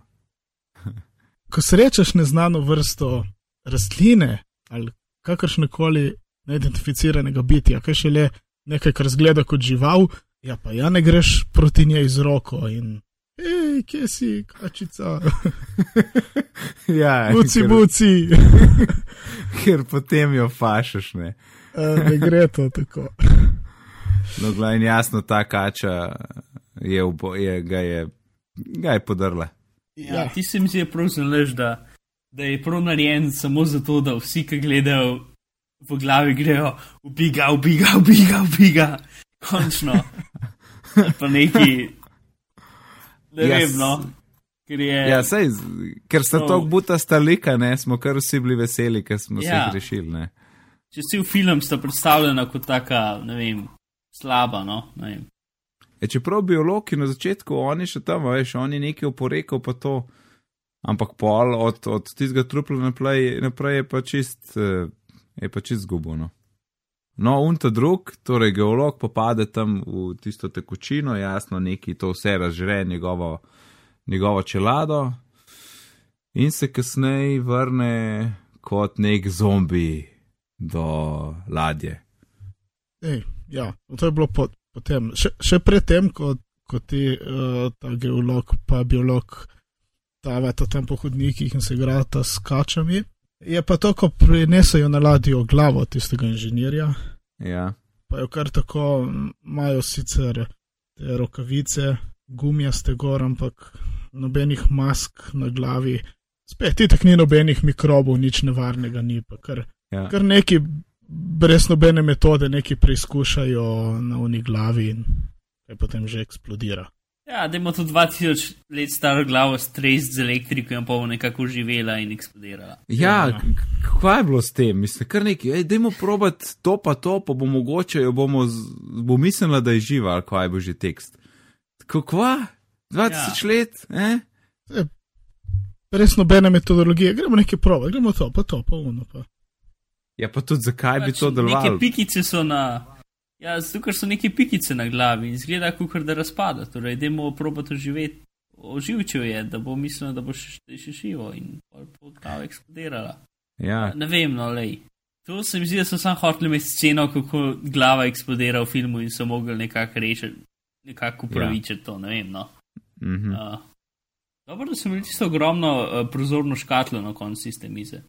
Ko srečaš neznano vrsto rastline ali kakršne koli neidentificiranega bitja, kaj še le nekaj, kar zgleda kot žival, ja pa ja ne greš proti njej z roko in hej, kje si, kačica. ja, buci, ker, buci. ker potem jo fašaš, ne. ne gre to tako. No, glavno, jasno, ta kača je, ubo, je, ga je, ga je podrla. Ja, ja. ti se mi zdi prav zelo, da, da je prav narejen samo zato, da vsi, ki gledajo v glavi, grejo, ubiga, ubiga, ubiga, ubiga, končno. pa neki Ne yes. vem, no. Ker, je, ja, sej, ker sta no, tako buta stalika, ne, smo kar vsi bili veseli, ker smo ja. se jih rešili. Ne. Če si v film sta predstavljena kot taka, ne vem, slaba, no. Ne vem. E, čeprav biologi na začetku, oni še tam, veš, oni nekaj oporekal, pa to, ampak pol od, od tistega trupla naprej, naprej je pa čist, eh, je pa čist zgubljeno. No, unta drug, torej geolog, popade tam v tisto tekočino, jasno, neki to vse razžre njegovo, njegovo čelado in se kasneje vrne kot nek zombi do ladje. Ej, ja, to je bilo po, potem, še, še predtem, ko, ko ti uh, ta geolog pa biolog tavata tam po hodnikih in se igrata s kačami. Je pa to, ko prinesajo na ladjo glavo tistega inženirja. Ja. Pa jo kar tako imajo sicer te rokavice, gumijaste gor, ampak nobenih mask na glavi. Spet ti tak ni nobenih mikrobov, nič nevarnega ni, pa kar, ja. kar neki brez nobene metode neki preizkušajo na uni glavi in potem že eksplodira. Ja, da ima to 2000 let staro glavo stres z elektriko in pa bo nekako živela in eksplodirala. Ja, kaj je bilo s tem? Mislim, kar nekaj, dajmo probati to pa to, pa bo mogoče, jo bomo, bo mislila, da je živa, ali kaj bo že tekst. Kako? 2000 ja. let, eh? Res nobene metodologije, gremo nekaj prova, gremo to, pa to, pa uno. Pa. Ja, pa tudi zakaj Pač bi to delovalo? Neke pikice so na. Ja, zato ker so neke pikice na glavi in zgleda, kot da razpada. Torej, idemo probati oživeti. Oživčil je, da bo mislil, da bo še, še živo in bo glava eksplodirala. Ja, Ne vem, no, lej. To se mi zdi, da so sam hoteli imeti sceno, kako glava eksplodira v filmu in so mogli nekako rešiti, nekako upravičiti ja. to, ne vem. No. mhm. Uh, dobro, da so imeli tisto ogromno uh, prozorno škatlo na koncu tiste mize.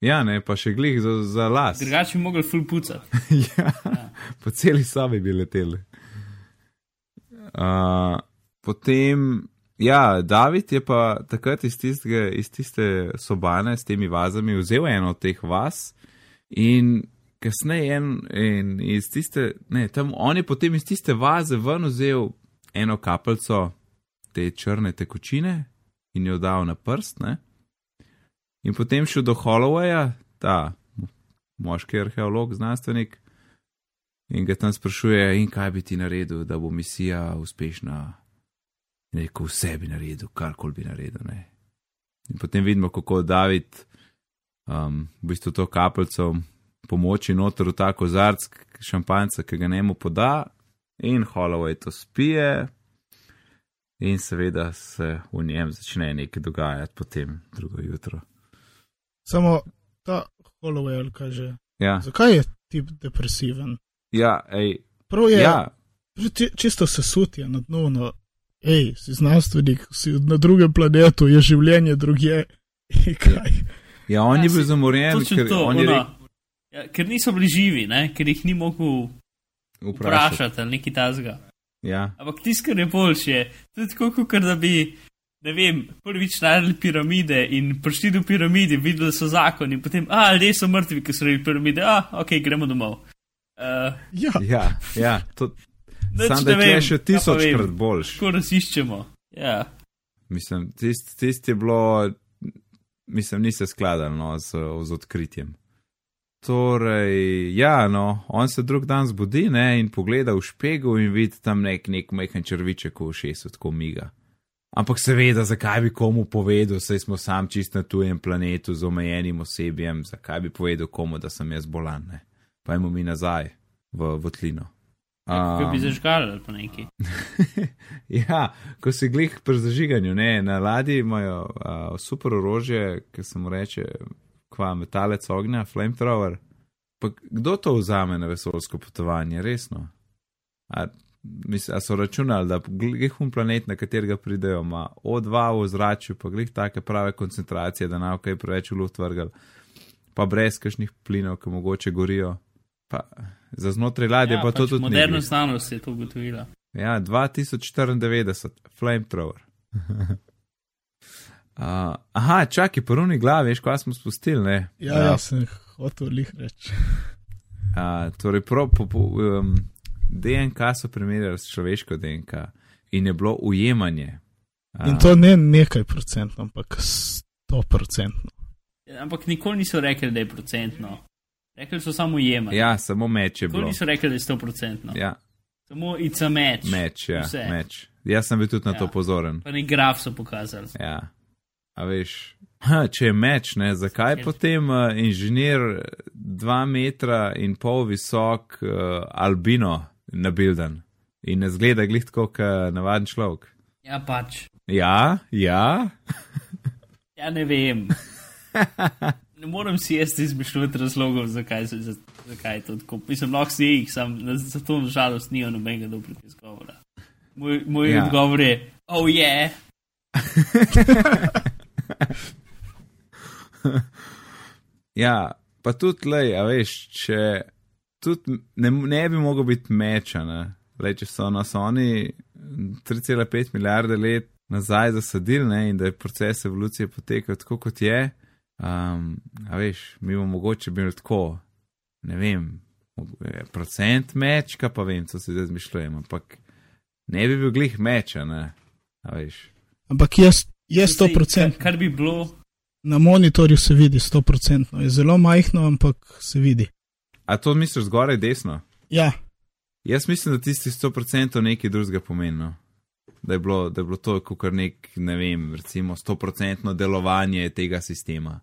Ja ne, pa še glih za, za las. Drugače bi mogli full pucati. ja, Ja. po celi sobi bi leteli. Uh, potem, ja, David je pa takrat iz, tistega, iz tiste sobane s temi vazami vzel eno od teh vas in kasneje en, en iz tiste, ne, tam on je potem iz tiste vaze ven vzel eno kapljico te črne tekočine in jo dal na prst, ne. In potem šel do Hollowaya, ta moški arheolog, znanstvenik, in ga tam sprašuje, in kaj bi ti naredil, da bo misija uspešna. In rekel, vse bi naredil, karkoli bi naredil. Ne. In potem vidimo, kako David um, v bistvu to kapljico pomoči noter v ta kozarc šampanca, ki ga njemu poda, in Holloway to spije. In seveda se v njem začne nekaj dogajati potem drugo jutro. Samo ta Holloway, ali kaj že. Ja, Zakaj je tip depresiven? ja, ej, Prav je, ja, čisto sesutje na dnu. No. Ej, si znanstvenik, si na drugem planetu, je življenje drugje. Kaj? ja, on Ja, je bil zamorjen, ker, to, on je ono, rekel, ja, ker niso bili živi, ne? ker jih ni mogel vprašati. vprašati ali nekaj tasga. Ja, Ampak tisto, kar je boljše, je tudi tako, kot da bi, ne vem, prvič naredili piramide in prišli do piramide, videli so zakoni, in potem, a, ljudje so mrtvi, ki so naredili piramide, a, ok, gremo domov. Uh, Ja, ja, ja to, Nič sam da je vem, še tisočkrat vem. boljš. tako raziščemo. Ja, Mislim, tist, tist je bilo, mislim, ni se skladalo no, z, z odkritjem. Torej, ja, no, on se drug dan zbudi ne, in pogleda v špegu in vidi tam nek, nek majhen črviček v šesu, tako miga. Ampak seveda, zakaj bi komu povedal, saj smo sam čist na tujem planetu z omejenim osebjem, zakaj bi povedal komu, da sem jaz bolan, ne. Pajmo mi nazaj v votlino. kako bi Um, zažgali ali pa nekaj. Ja, ko si glih pri zažiganju, ne, na ladji imajo uh, super orožje, ki se mu reče, kva metalec ognja, flamethrower. Pa kdo to vzame na vesoljsko potovanje, resno? A, mis, a so računali, da glih un planet, na katerega pridejo, ima O2 v zraku, pa glih take prave koncentracije, da nam kaj preveč v luft vrgal, pa brez kakšnih plinov, ki mogoče gorijo. Pa za znotraj ladje Ja, pa to pač tudi Moderna glih. znanost je to ugotovila. Ja, 2094, flamethrower. uh, aha, čakaj, poruni glavi, veš, kaj smo spustili, ne? ja, ja sem hotel lih reči. Uh, torej, pro, po, po, um, DNK so primerjali s človeško DNK in je bilo ujemanje. Uh, In to ne nekaj procentno, ampak sto procentno. Ampak nikoli niso rekli, da je procentno. Rekli so samo jemati. Ja, samo meč je Nikoli bilo. niso rekli, da je 100%. Ja, Samo it's a match. meč, ja, Vse. meč. Jaz sem bil tudi na Ja. to pozoren. Pa nek graf so pokazali. Ja. A veš, ha, če je meč, ne, zakaj Ker- potem uh, inženir dva metra in pol visok uh, albino nabildan in ne zgleda glih tako, kot navaden človek? Ja, pač. Ja, ja, Ja, ne vem. Ne morem si jaz izmišljati razlogov, zakaj, za, zakaj je to tako. Mislim, lahko si jih, sam na- zato nažalost nijo nobenega dobrega izgovora. Moj, moj ja. odgovor je, oh je. Yeah. ja, pa tudi le, a veš, če tudi ne, ne bi mogel biti meča, ne, le, če so nas oni 3,5 milijarde let nazaj zasadili ne, in da je proces evolucije potekal tako, kot je. Um, a veš, mi bomo mogoče bili tako, ne vem, procent mečka, pa vem, co si zdaj zmišljujem, ampak ne bi bil glih meča, ne, a veš. Ampak je sto Saj, procentno. Kar, kar bi bilo, Na monitorju se vidi sto procentno. Je zelo majhno, ampak se vidi. A to misliš zgoraj desno? Ja, Jaz mislim, da tisti 100% nekaj drugega pomeni. No. da je bilo, da je bilo to kot nek, ne vem, recimo 100% delovanje tega sistema.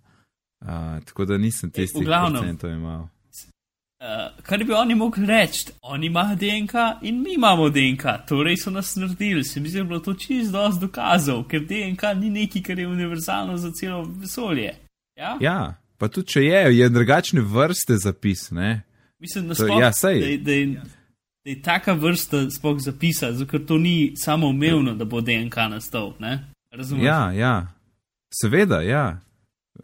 Uh, tako da nisem tistih procentov imel. Uh, kar bi oni mogli reči, oni imajo DNK in mi imamo DNK, torej so nas naredili. Se mi zdi, da je bilo to čist dosti dokazov, ker DNK ni nekaj, kar je univerzalno za celo vesolje. Ja, ja pa tudi če je, je drugačne vrste zapis. Ne? Mislim, da, spok, ja, da, da, da, je, da je taka vrsta sploh zapisa, ker to ni samo umevno, da bo DNK nastal. Razumete? Ja, ja, seveda, ja.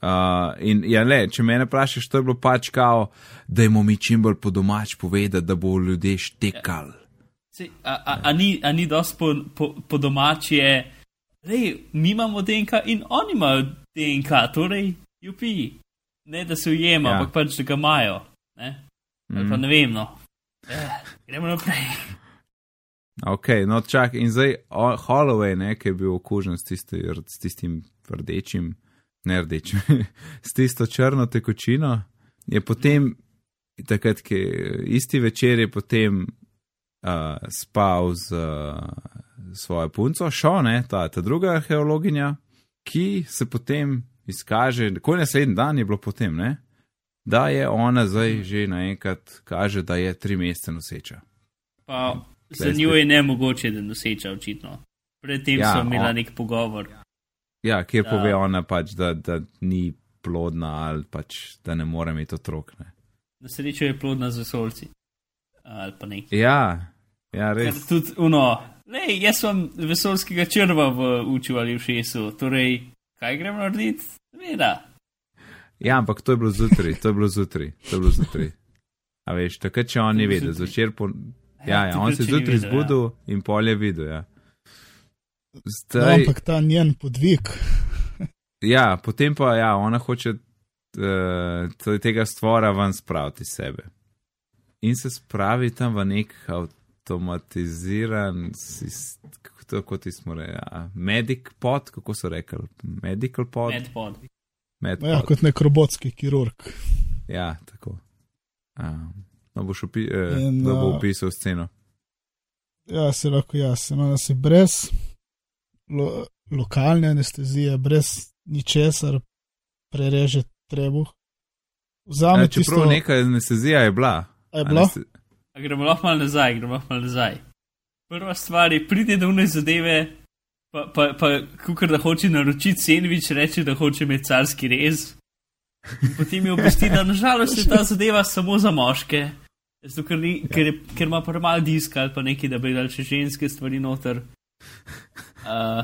Uh, in ja, le, če me vprašaš, to je bilo pač kao, da jim mi čim bolj po domač povedati, da bo ljudje štekal. Ja. A, a, a, ni, a ni dosti po, po, po domač je, da mi imamo DNK in oni imajo DNK, torej UP. Ne da se ujema, ja. ampak pač da ga imajo. Ne? Mm. Pa ne vem, no. Eh, gremo naprej. Ok, no čak in zdaj Holloway, ne, ki je bil okužen s, tisti, s tistim rdečim ne rdeč, s tisto črno tekočino, je potem, takrat, ki isti večer je potem uh, spal z uh, svojo punco, šone, ta, ta druga arheologinja, ki se potem izkaže, ko je naslednji dan je bilo potem, ne, da je ona zdaj že naenkrat kaže, da je tri mesece noseča. Pa za njo je ne mogoče, da noseča, očitno. Predtem ja, so imeli nek pogovor. Ja, kjer pove ona pač, da, da ni plodna ali pač, da ne more imeti otrok. Ne. Na srečo je plodna z vesolci. Ali pa nekaj. Ja, ja res. Tudi uno, lej, jaz sem vesolskega črva v učil ali v šesu, torej, kaj gremo narediti? Veda. Ja, ampak to je bilo zjutraj, to je bilo zjutraj, to je bilo zjutraj. A veš, takrat, če on ni vedel, začer po. Ja, ja, ja on se je zjutraj ja. zbudil ja. in pol je videl, ja. Zdaj, no, ampak ta njen podvig. ja, potem pa ja, ona hoče uh, tega stvora ven spraviti sebe. In se spravi tam v nek avtomatiziran sistem, kot ti smo rekli, ja, medic pod, kako so rekli, medical pod. Medpod. Medpod. Ja, kot nek robotski kirurg. Ja, tako. Um, no, boš opi eh, In, bo uh, opisal sceno. Ja, se lahko jaz, no, da si brez lo, lokalne anestezije, brez ničesar, prereže trebuh. Vzame tisto... Čeprav neka anestezija je bila. Je bila? Aneste... Gremo lahko malo nazaj, gremo lahko malo nazaj. Prva stvar je, pride do une zadeve, pa, pa, pa kukar da hoče naročiti sendvič, reče, da hoče imeti carski rez. Potem je obvesti, da nažalost je ta zadeva samo za moške. Zato, ker, ni, ja. ker, je, ker ima premalo diska ali pa nekaj, da bi dal še ženske stvari noter. Uh,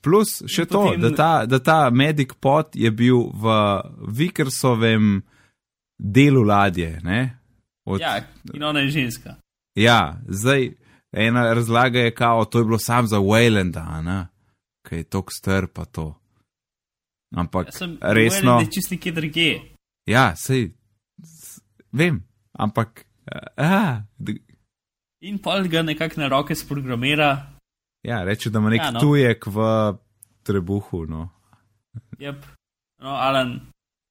Plus še to, potem... da, ta, da ta medic pot je bil v Vikersovem delu ladje. Od... Ja, in ona je ženska. Ja, zdaj ena razlaga je, kao, to je bilo sam za Waylanda, ki je tok strpa to. Ampak ja, resno. Ne, čisti kje druge. Ja, sej, vem, ampak. Uh, in pol ga nekako na roke sprogramira, Ja, reče, da ima nek ja, no. tujek v trebuhu. No. Yep. No, Alan,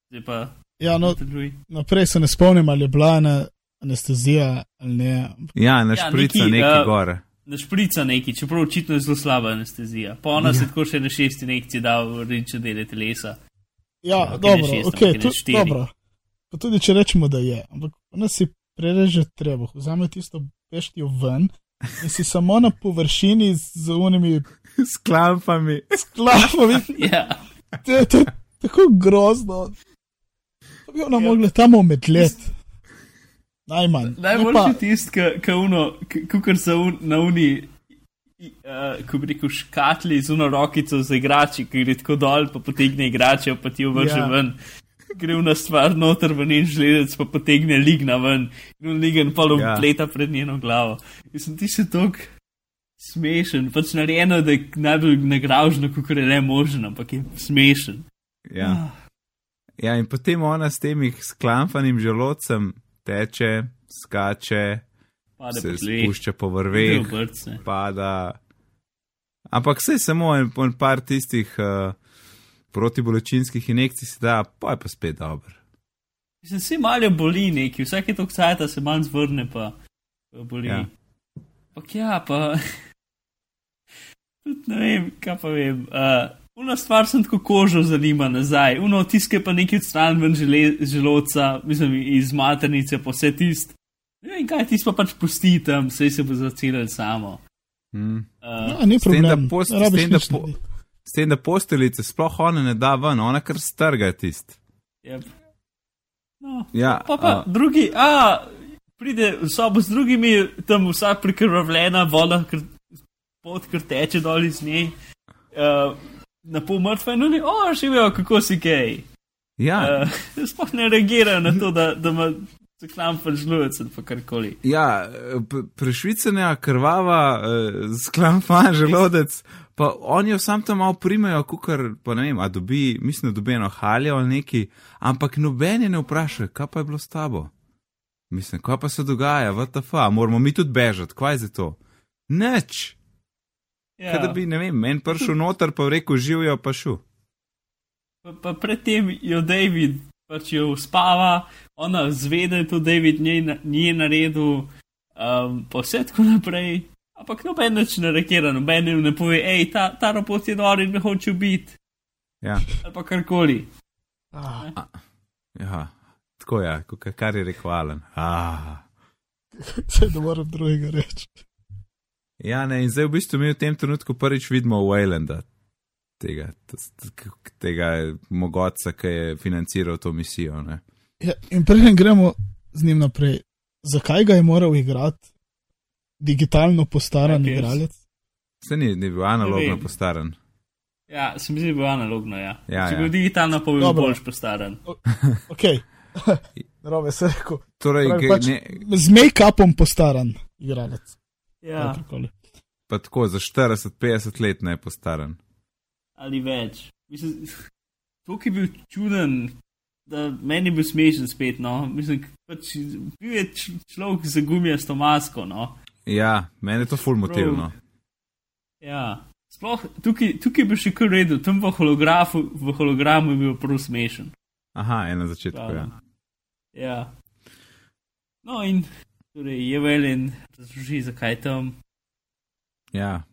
zdaj pa. Ja, no, naprej se ne spomnim, ali je bila na anestezija ali ne. Ja, na šprica ja, neki, neki uh, gore. Na šprica neki, čeprav očitno je zelo slaba anestezija. Pa ona ja. se tako še na šesti injekciji da v reče dele telesa. Ja, okay, dobro, šest, okay, tudi, dobro. Pa tudi če rečemo, da je, ampak ona si prereže trebuh, vzame tisto peštijo ven in si samo na površini z unimi sklampami. Sklampami. ja. To je tako grozno. To bi ona ja. mogla tam omedlet. Najmanj. Najboljši pa... tist, kar so un, na uni, uh, ko bi rekel, škatli z uno rokico za igrači, ki gre tako dol, pa potegne igrače, pa ti vrže ja. ven gre v nas stvar noter v njen žledec, pa potegne ligna ven in ligen pa ja. pleta pred njeno glavo. Mislim, ti si tok smešen, pač narejeno, da je najbolj nagražno, kako je le možno, ampak je smešen. Ja. Ah. ja, in potem ona s tem sklamfanim želodcem teče, skače, Pade se spušča po vrveh, pada. Ampak vse samo en, en par tistih. Uh, protibolečinskih injekcij se da, pa je pa spet dober. Se vsi malo boli neki, vsake to kcajta se manj zvrne, pa, pa boli. Ja. Pa ja, pa. Tudi ne vem, kaj pa vem. Uh, Uno stvar sem tako kožo zanima nazaj, uno tiske pa nekaj stran ven želodca, mislim, iz maternice, pa vse tist. Ne vem, kaj tisto pa pač pusti tam, vse se bo zacelil samo. Mm. Uh, Ja, ni S tem, da problem. post- s tem, po-. S tem, da posteljice sploh ona ne da ven, ona kar strga tist. yep. no, Ja, pa pa a, drugi, a pride v sobo z drugimi, tam vsa prekrvavljena voda, kr, pot, ker teče dol iz nje. Uh, Na pol mrtve, no, ne, o, živijo, kako si kaj. ja, Uh, sploh ne reagirajo na to, da, da ima zaklampan žlujec ali pa karkoli. ja prešvicanja, krvava, eh, sklamfan želodec, pa oni jo sam tam malo primajo, kukar, pa ne vem, a dobi, mislim, da dobi eno haljo ali neki, ampak noben je ne vpraša, kaj pa je bilo s tabo. Mislim, kaj pa se dogaja, VTF, moramo mi tudi bežati, kaj je za to? Neč, Ja. ja. da bi, ne vem, men prišel noter, pa rekel, živijo pa šu. Pa, pa predtem jo David pač jo uspava, ona zve, da je to David njej, na- njej naredil, um, pa vse tako naprej. Ampak noben več ne reagira, noben ne pove, hej, ta, ta robot je nor in me hoče ubiti, Ja. ali pa karkoli. Ah, Ja, tako je, kukar- kar je rekel Alen. Ah. Saj ne morem drugega reči. Ja, ne, in zdaj v bistvu mi v tem trenutku prvič vidimo Waylanda, tega, tega mogotca, ki je financiral to misijo. Ne. Ja, in preden gremo z njim naprej, zakaj ga je moral igrati digitalno postaran Ja, igralec? Se ni, ni bil analogno vem. postaran. Ja, se mi zdi, da bilo analogno, ja. Ja, Če ja. bi bil digitalno, pa bi bil boljš postaran. Ok, narobe se rekel. Torej, Pravi, pač- ne, Z make-upom postaran igralec. Ja, pa tako za 40-50 let ne je postaran. ali več. Mislim, to, ki je bil čuden, da meni je bil smešen spet, no. Mislim, pač bil je človek z gumijasto masko, no. Ja, meni je to ful motilno. Ja. Sploh tukaj, tukaj bi še kar redu, tam v, v hologramu je bil prav smešen. Aha, ena začetku. Ja. Ja. No in torej je velen, razloži, zakaj tam. ja,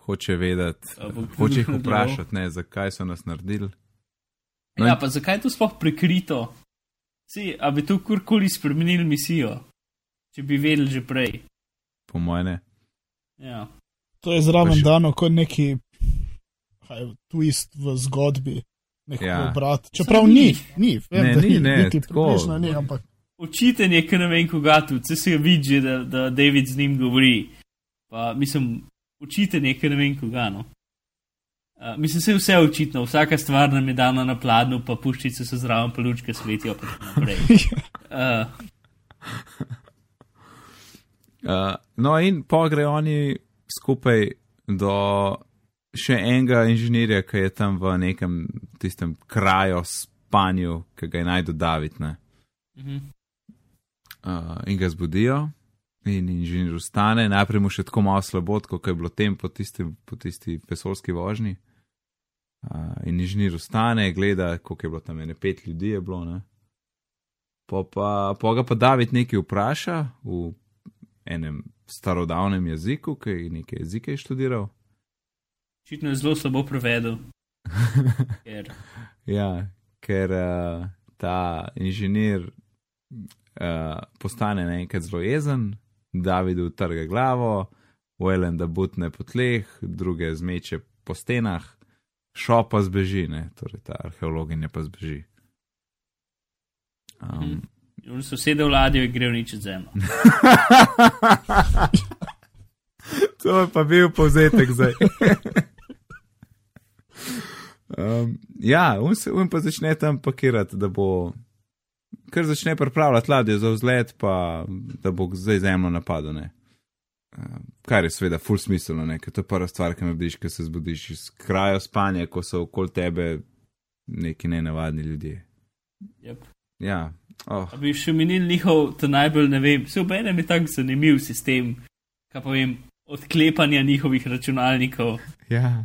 hoče vedeti, hoče jih vprašati, ne, zakaj so nas naredili. No Ja, in- pa zakaj je to sploh prikrito? Si, a bi to kurkoli spremenili misijo, če bi vedeli že prej. Po mojem ne. Ja. To je zraven še- dano kot neki kaj, twist v zgodbi, nek Ja. obrat. Čeprav Saj ni, ni. ni, vem, Ne, da ni, ne, niti tako. približno ni, ampak Očiten je, ker ne vem, koga tu, vse se vidi, da, da David z njim govori. Pa, mislim, očiten je, ker ne vem, koga. No. Uh, mislim, se je vse očitno, vsaka stvar nam je dana na pladnju, pa puščice so zraven, pa lučke svetijo. Pa tako naprej. uh, Uh, no, in pa grejo oni skupaj do še enega inženirja, ki je tam v nekem tistem kraju spanju, ki ga je najdu David. Ne? uh -huh. Uh, in ga zbudijo, in inženir ustane, najprej mu še tako malo slabo, kot je bilo tem po tisti, po tisti vesolski vožnji. Uh, in inženir ustane, gleda, koliko je bilo tam, ene pet ljudi je bilo. Ne? Po, pa, po ga pa David nekaj vpraša v enem starodavnem jeziku, ki je nekaj jezike je študiral. Očitno je zelo slabo prevedel. Ker, Ja, ker uh, ta inženir uh, postane naenkrat zelo jezen, Davidu trga glavo, Wayland da butne po tleh, druge zmeče po stenah, šo pa zbeži, ne? torej ta arheologinja pa zbeži. Um, Mhm. on so sedel v ladjo in gre nič zemljo. to je pa bil povzetek zdaj. um, ja, on, se, on pa začne tam pakirati, da bo, ker začne pripravljati ladje za vzlet, pa da bo zdaj zemljo napadel. ne. Um, kar je seveda full smiselno, ne? ker to je prva stvar, ki vidiš, ko se zbudiš iz kraja spanja, ko so okoli tebe neki nenavadni ljudje. Yep. Ja, oh, A bi še menil njihov, to najbolj ne vem, se obenem je tako zanimiv sistem, kaj pa vem, odklepanja njihovih računalnikov. ja,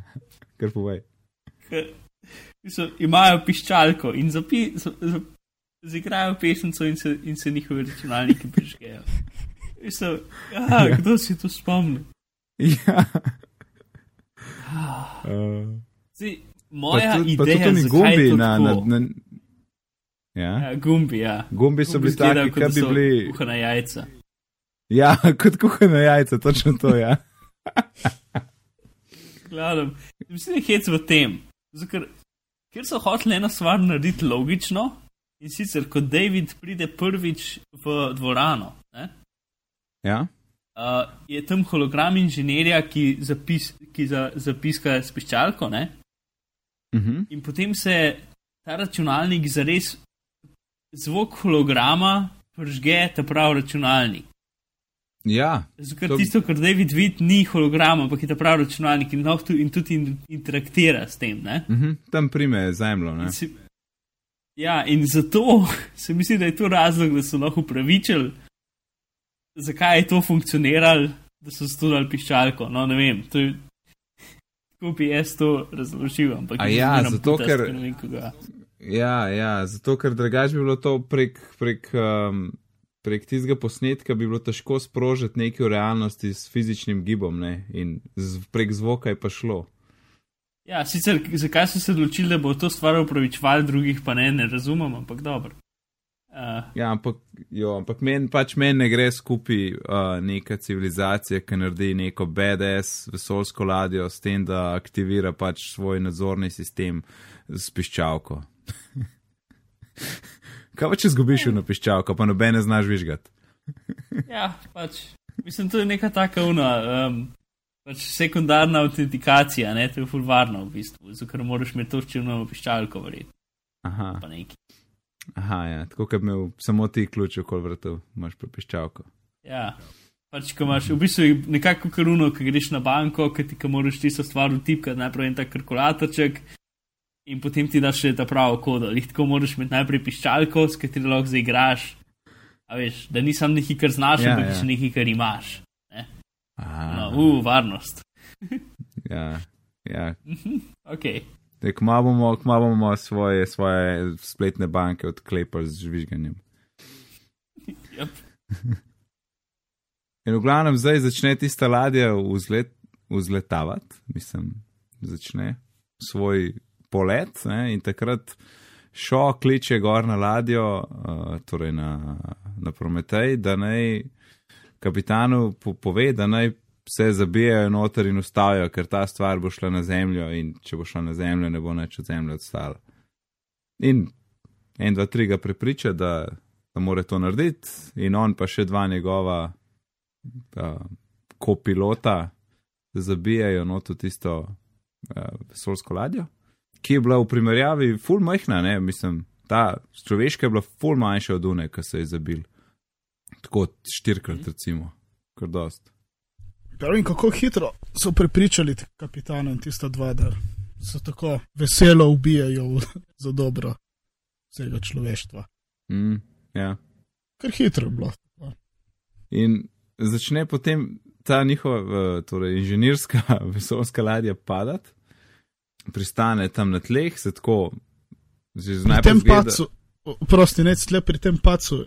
kar povej. Ker, so, imajo piščalko in zapi, zigrajo pesnico in se, in se njihovi računalniki prižgejo. Mislim, ja, kdo si to spomnil? Ja. Uh, Zdaj, moja pa tudi, pa ideja tudi zakaj je gumbi na. na, na ja. Ja, gumbi, ja. Gumbi so bili izgledajo, taki, kot bi so bili. Kuhana jajca. Ja, kot kuhane jajce, točno to, ja. Gledam, mislim, da je hec v tem. Zato, ker, ker so hoteli eno stvar narediti logično in sicer, ko David pride prvič v dvorano, ne, ja. uh, je tam hologram inženirja, ki, zapis, ki za, zapiska s piščalko, ne, Uh -huh. in potem se ta računalnik zares zvok holograma pržge ta prav računalnik. Ja, Zato, To- tisto, kar David vidi, ni hologram, ampak je ta pravi računalnik in, tu, in tudi in, interaktira s tem. Ne? uh -huh. tam prime zemljo. Ja, in zato se mi zdi, da je to razlog, da so lahko upravičili, zakaj je to funkcioniralo, da so studali piščalko. No, ne vem, to je. Kako bi jaz to razložil, ampak ja, zato butast, ker-. Ja, ja, zato ker drugače bi bilo to prek, prek, um, prek tistega posnetka, bi bilo težko sprožiti nekaj v realnosti s fizičnim gibom, ne? in z, prek zvoka je pa šlo. Ja, sicer zakaj so se odločili, da bo to stvar upravičevali, drugih pa ne, ne razumem, ampak dobro. Uh, Ja, ampak, jo, ampak meni pač men ne gre skupaj uh, neka civilizacija, ki naredi neko BDS vesolsko ladjo s tem, da aktivira pač svoj nadzorni sistem s piščalko. Kaj pa če zgubiš eno piščalko, pa nobene znaš vižgati? ja, pač, mislim, to je neka taka una. Um, Pač sekundarna autentikacija, ne, to je fulvarno v bistvu, zato ker moraš imeti to ščirno piščalko, verjetno, Aha, pa neki. aha, ja, tako kot bi imel samo ti ključ okoli vrtu, imaš pa piščalko. Ja, pač, ko imaš v bistvu nekako karuno, ko greš na banko, ki ti moraš tisto stvar utipkati, najprej en tak kalkulatorček in potem ti daš še ta pravo kodo. Lih tako moraš imeti najprej piščalko, s katero lahko zaigraš. A veš, da ni samo nekaj, kar znaš, Ja, ampak ja. nekaj, kar imaš. Aha, No, uh, varnost. ja, ja. Ok. Tako malo bomo, kmalu bomo svoje, svoje spletne banke odklepali z žvižganjem. Yep. In v glavnem zdaj začne tista ladja vzlet, vzletavati, mislim, začne svoj polet ne, in takrat šo kliče gor na ladjo, uh, torej na, na Prometej, da naj kapitanu po, pove, da naj se zabijajo noter in ustavijo, ker ta stvar bo šla na zemljo in če bo šla na zemljo, ne bo več od zemlje odstala. In en, dva, tri ga prepriča, da, da more to narediti, in on pa še dva njegova uh, kopilota zabijajo noto tisto uh, vesolsko ladjo, ki je bila v primerjavi ful majhna, ne, mislim, ta človeška je bila ful manjša od une, ki se je zabil. Tako štirikrat, recimo, kar dost. Pravim, kako hitro so prepričali kapitana in tista dva, da se tako veselo ubijajo za dobro vsega človeštva. Mm, ja. Ker hitro je bilo. In začne potem ta njihova, torej inženirska vesolska ladja padati, pristane tam na tleh, se tako, že z Pri tem zgleda- pacu, prosti, ne tle pri tem pacu,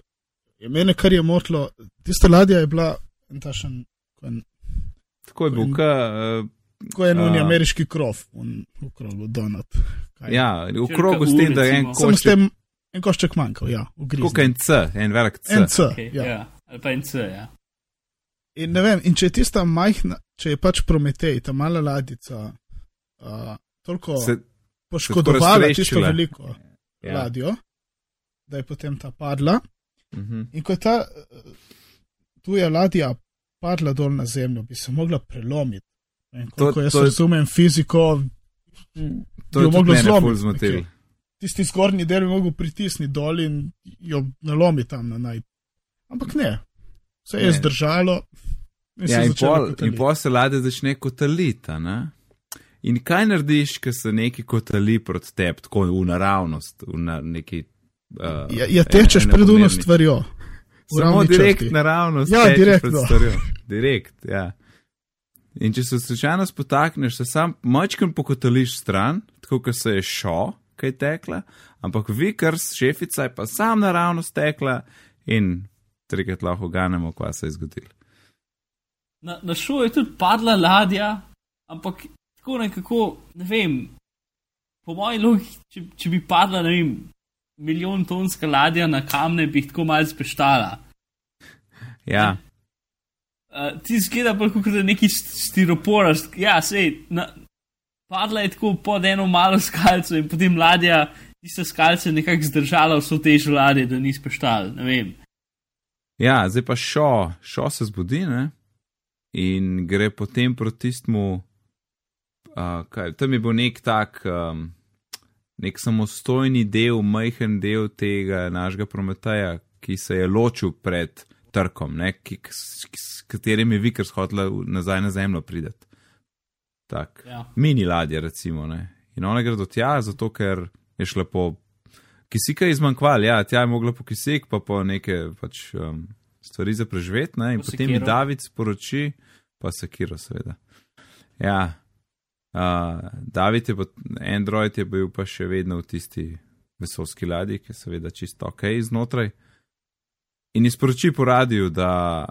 je mene kar je motlo, tista ladja je bila en tašen, ko en, Tako je bil, ka, uh, ko en unji A. ameriški krov, un, v krogu donut. Kaj? ja, v krogu s tem, da je en recimo. Samo s košček, tem en košček manjkal, ja, v grizu. kot en C, en velik C. En C, Okay, ja. ja. Ali pa en C, ja. In ne vem, in če je tista majhna, če je pač Prometej, ta mala ladica, uh, toliko Se, poškodovala raztreščila. tisto veliko ja. ladjo, da je potem ta padla. Mhm. In ko je ta tuja ladja padla dol na zemljo, bi se mogla prelomiti. In To- ko jaz to je- razumem fiziko, To bi je jo moglo zlomiti. zmotil. nekje. Tisti zgornji del bi mogel pritisniti dol in jo nalomiti tam na naj. Ampak ne, vse je Ne. zdržalo. In Ja, se in pol, in kotaliti. pol se ladja začne kotaliti. a ne? In kaj narediš, ko se neki kotali proti tebi, tako v naravnost, v na, neki. Uh, Ja, ja tečeš pred uno stvarjo. Samo direkt črti. naravnost. Ja, direktno. pred stvarjo. Direkt, ja. In če se slučajno spotakneš, se sam mačkam pokotališ stran, tako kot se je šo, kaj tekla, ampak vi, kar šefica, je pa sam naravnost tekla in trikrat lahko ganemo, kaj se je zgodilo. Na, na šovu je tudi padla ladja, ampak tako nekako, ne vem, po moji logiki, če, če bi padla, ne vem, milijon tonska ladja na kamne, bi jih tako malce speštala. Ja, Uh, ti zgleda pa kot da neki stiropor, ja, sej, na, padla je tako pod eno malo skalco in potem ladja, tiste skalce nekako zdržala vso težo ladje, da ni speštal, ne vem. ja zdaj pa šo, šo se zbudi ne? in gre potem proti tistmu. Uh, kaj, tam je bil nek tak, um, nek samostojni del, majhen del tega našega prometeja, ki se je ločil pred trkom, ne, ki, s, s katerim je Vikers hotel nazaj na zemljo prideti. Tak, Ja. mini ladje, recimo. Ne. In ona gre do tja, zato ker je šla po kisika izmanjkval, ja, tja je mogla po kisik, pa po neke pač, um, stvari za preživeti, ne, in Po potem mi sekiro. David sporoči, pa sekiro, seveda. Ja, uh, David je pa, Android je bil pa še vedno v tisti vesolski ladji, ki je seveda čisto ok znotraj. In izporoči po radiju, da.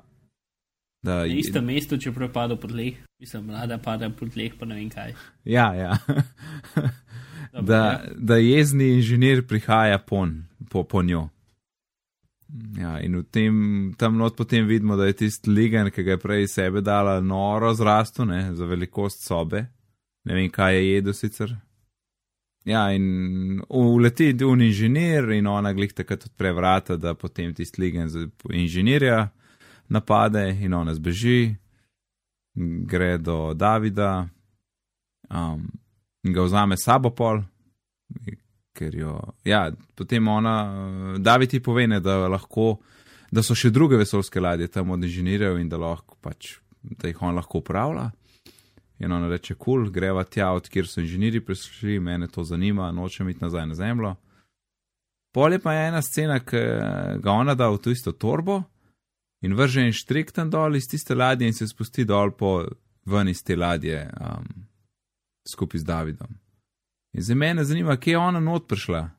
da Na istem mestu, če propada po tleh, mislim, mlada pada po tleh, pa ne vem kaj. Ja, ja. Dobro, da, ja. da jezni inženir prihaja pon, po, po njo. Ja, in v tem, tam not potem vidimo, da je tisti ligan, ki ga je prej sebe dala, noro zrastu, ne, za velikost sobe. Ne vem, kaj je jedel sicer. Ja, in uleti un inženir, in ona glih takrat odpre vrata, da potem tisti ligan z- inženirja napade, in ona zbeži, gre do Davida, um, ga vzame s sabo pol, ker jo. Ja, potem ona, David ti pove, da lahko, da so še druge vesolske ladje tam od inženirjev in da, lahko, pač, da jih on lahko upravlja. In ona reče, kul, cool, greva tja, od kjer so inženirji prišli, mene to zanima, nočem iti nazaj na zemljo. Pol je pa ena scena, ki ga ona da v to isto torbo in vrže en štrik tam dol iz tiste ladje in se spusti dol po ven iz te ladje um, skupaj z Davidom. In za mene zanima, kje je ona not prišla.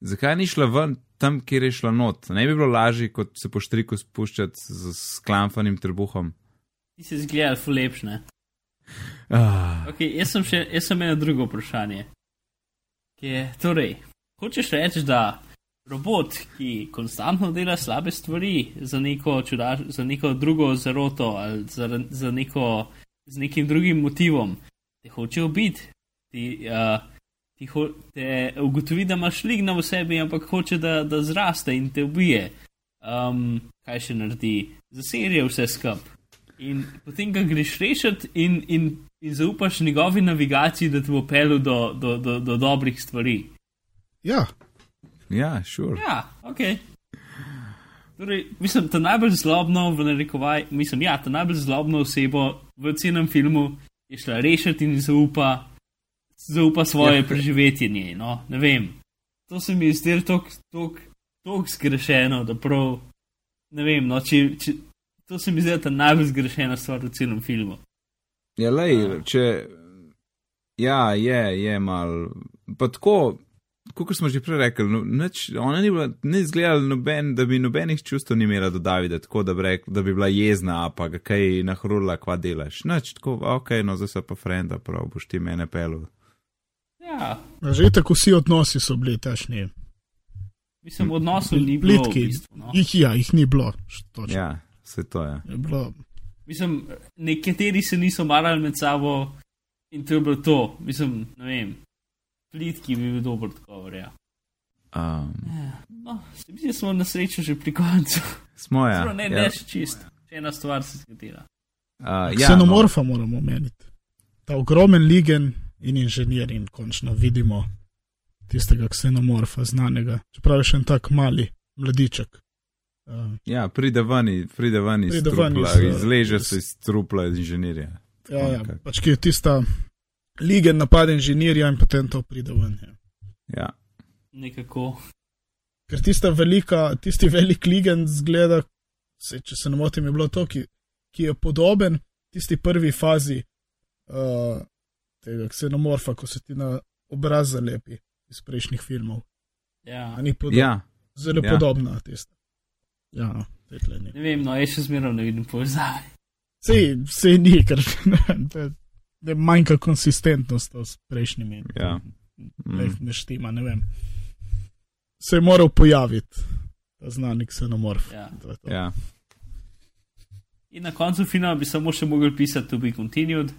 Zakaj ni šla ven tam, kjer je šla not? Ne bi bilo lažje, kot se po štriku spuščati z sklamfanim trebuhom. Ti si zgledal fulepšne. Ah, Okay, jaz sem še, jaz sem eno drugo vprašanje. Je, torej, hočeš reči, da robot, ki konstantno dela slabe stvari za neko, čuda, za neko drugo zaroto ali za, za neko, z nekim drugim motivom, te hoče ubiti, ti, uh, ti ho, te ugotovi, da imaš ligna v sebi, ampak hoče, da, da zraste in te ubije. Um, kaj še naredi? Zaserje vse skupaj. In potem ga greš rešiti in, in, in zaupaš njegovi navigaciji, da te bo pelil do, do, do, do dobrih stvari. Ja, ja. Sure. Ja, ok. Torej, mislim, ta najbolj zlobno, v narekovaj, mislim, ja, ta najbolj zlobno osebo v celem filmu je šla rešiti in zaupa, zaupa svoje Ja. preživetje njej. No? Ne vem. To se mi je zdelo tako zgrešeno, da prav. Ne vem, no, če, če, to se mi zdi ta najbolj zgrešena stvar v celem filmu. Ja, lej, če. Ja, je, je mal. Pa tako, kot smo že prej rekli, no, nič, ona ni bila, ni izgledala, noben, da bi nobenih čustev ni imela do Davida, tako da bi, rekel, da bi bila jezna, pa ga kaj nahrula, kva delaš. Nič, tako, ok, no zdaj se pa frenda, prav boš ti mene pelu. Ja, že tako vsi odnosi so bili tašni. mislim, odnosov ni bilo. V Plitki. bistvu, no. Jih, ja, jih ni bilo. Točno. Ja, vse to je. Je bilo, Mislim, nekateri se niso marali med sabo in to je bilo to. Mislim, ne vem, plitki bi bil dober odgovor. Ja. Um, No, se mi zdi, da smo na srečo že pri koncu. smo ja. Zelo ne, ja, ne še čist. Še ena stvar se zgodila. uh, ja, no, Ksenomorfa moramo omeniti. Ta ogromen ligen in inženir in končno vidimo tistega ksenomorfa znanega, čeprav je še en tak mali mladiček. Uh, ja, pride ven, pride ven iz Pride ven trupla, iz, uh, izleže iz- se iz trupla inženirja. ja, ja, Ok. pač ki je tista ligen napad inženirja in potem to pride ven. Ja. Ja. Nekako. Ker tista velika, tisti velik ligen zgleda, se, če se ne motim, je bilo to, ki, ki je podoben tisti prvi fazi uh, tega ksenomorfa, ko se ti na obraz zalepi iz prejšnjih filmov. Ja. Podob, ja, zelo ja. podobna tista. Ja, no, tle ni. Ne vem, no, jaz še zmeraj ne vidim povezave. Sej, sej ni, ker ne je da manjka konsistentnost s prejšnjimi. Ja. Ne, ne štima, ne vem. Se je moral pojaviti, ta znani ksenomorf. Ja. To to. Ja. In na koncu filma bi samo še mogli pisati to be continued,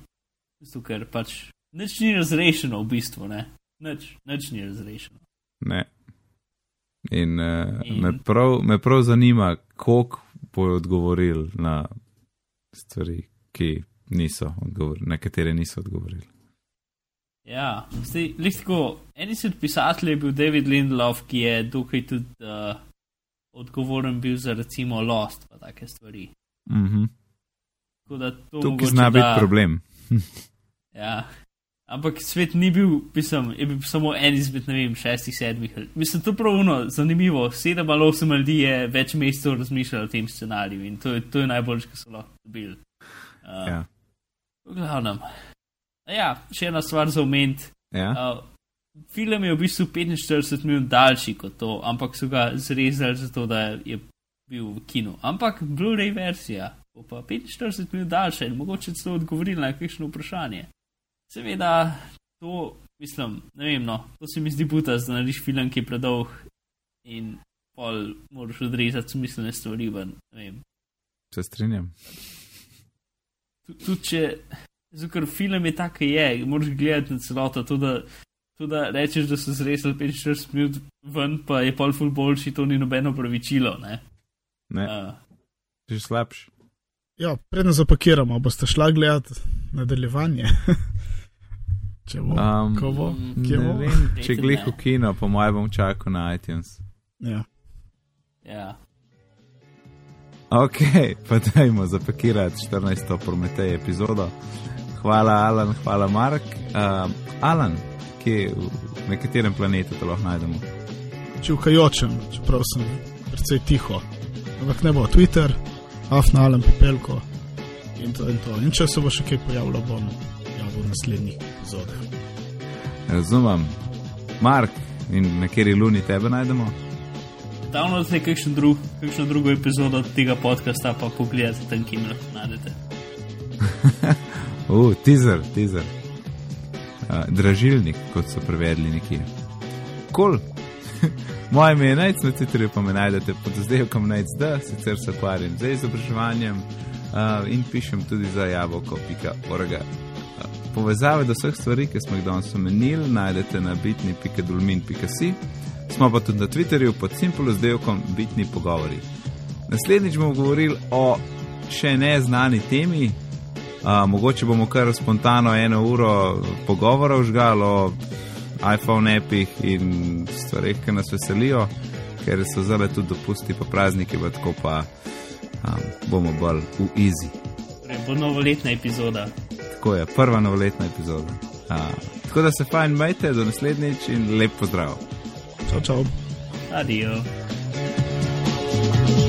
zato ker pač nič ni razrešeno v bistvu, ne. Nič, nič ni razrešeno. Ne. In, uh, In- Me, prav, me prav zanima, koliko bojo odgovorili na stvari, ki niso odgovorili, na katere niso odgovorili. Ja, zdaj, lih tako, en izmed pisateljev je bil David Lindelof, ki je dokaj tudi uh, odgovoren bil za recimo Lost pa take stvari. Mhm. Tako da to Tukaj zna biti da- problem. Ja. Ampak svet ni bil, mislim, je bil samo en izmed, ne vem, šestih, sedmih. Mislim, to je pravno zanimivo. Sedem ali osem ljudi je več mesecev razmišljalo o tem scenariju in to je, to je najboljše, kar so lahko dobili. Uh, Ja. V glavnem. Ja, še ena stvar za oment. Ja? Uh, film je v bistvu 45 minut daljši kot to, ampak so ga zrezali zato, da je bil v kinu. Ampak Blu-ray verzija bo pa 45 minut daljša in mogoče celo odgovorila na kakšno vprašanje. Seveda, to mislim, ne vem, no, to se mi zdi buta, da narediš film, ki je predolg in pol moraš odrezati smiselne stvari ven. Se strinjam. Tu- Tudi če, ker film je tak, ki je, moraš gledati na celoto, tudi da, tudi da rečeš, da so zresli 45 minut ven, pa je pol full boljši, to ni nobeno pravičilo. Ne? Ne, Uh, že slabši. Ja, predno zapakiramo, boste šla gledati nadaljevanje. Če bo. Um, ko bo? Kje bo? vem, če glih v kino, po mojem bom čakal na iTunes. Ja. ja. Ok, pa dajmo zapakirati 14. Prometej epizodo. Hvala, Alan, hvala, Mark. Uh, Alan, kje, na katerem planetu te lahko najdemo? Čivkajočem, čeprav sem precej tiho. Ampak ne bo Twitter, afnalem pepelko in to in to. In če se bo še kaj pojavilo, bom javil v naslednjih epizodah. Razumem. Mark, in na kateri luni tebe najdemo? Downloadite kakšno, drug, kakšno drugo epizodo tega podcasta, pa pogledate tam, kjer lahko najdete. Uh, teaser, teaser. Uh, dražilnik, kot so prevedli nekje. Kol. Cool. Moje ime je Najc, na Twitterju pa me najdete pod zdajkom Najc, sicer se ukvarjam z izobraževanjem uh, in pišem tudi za jabolko.org. Povezave do vseh stvari, ki smo jih danes omenili, najdete na bitni.dulmin.si, smo pa tudi na Twitterju pod simpolo zdajkom bitni pogovori. Naslednjič bomo govorili o še neznani temi, Uh, mogoče bomo kar spontano eno uro pogovora užgali o iPhone appih in stvarih, ki nas veselijo, ker so zdaj tudi dopusti pa prazniki, pa tako pa um, bomo bolj v easy. Torej, bo novoletna epizoda. Tako je, prva novoletna epizoda. Uh, tako da se fajn majte, do naslednjič in lep pozdrav. Čau, čau. Adijo. thank you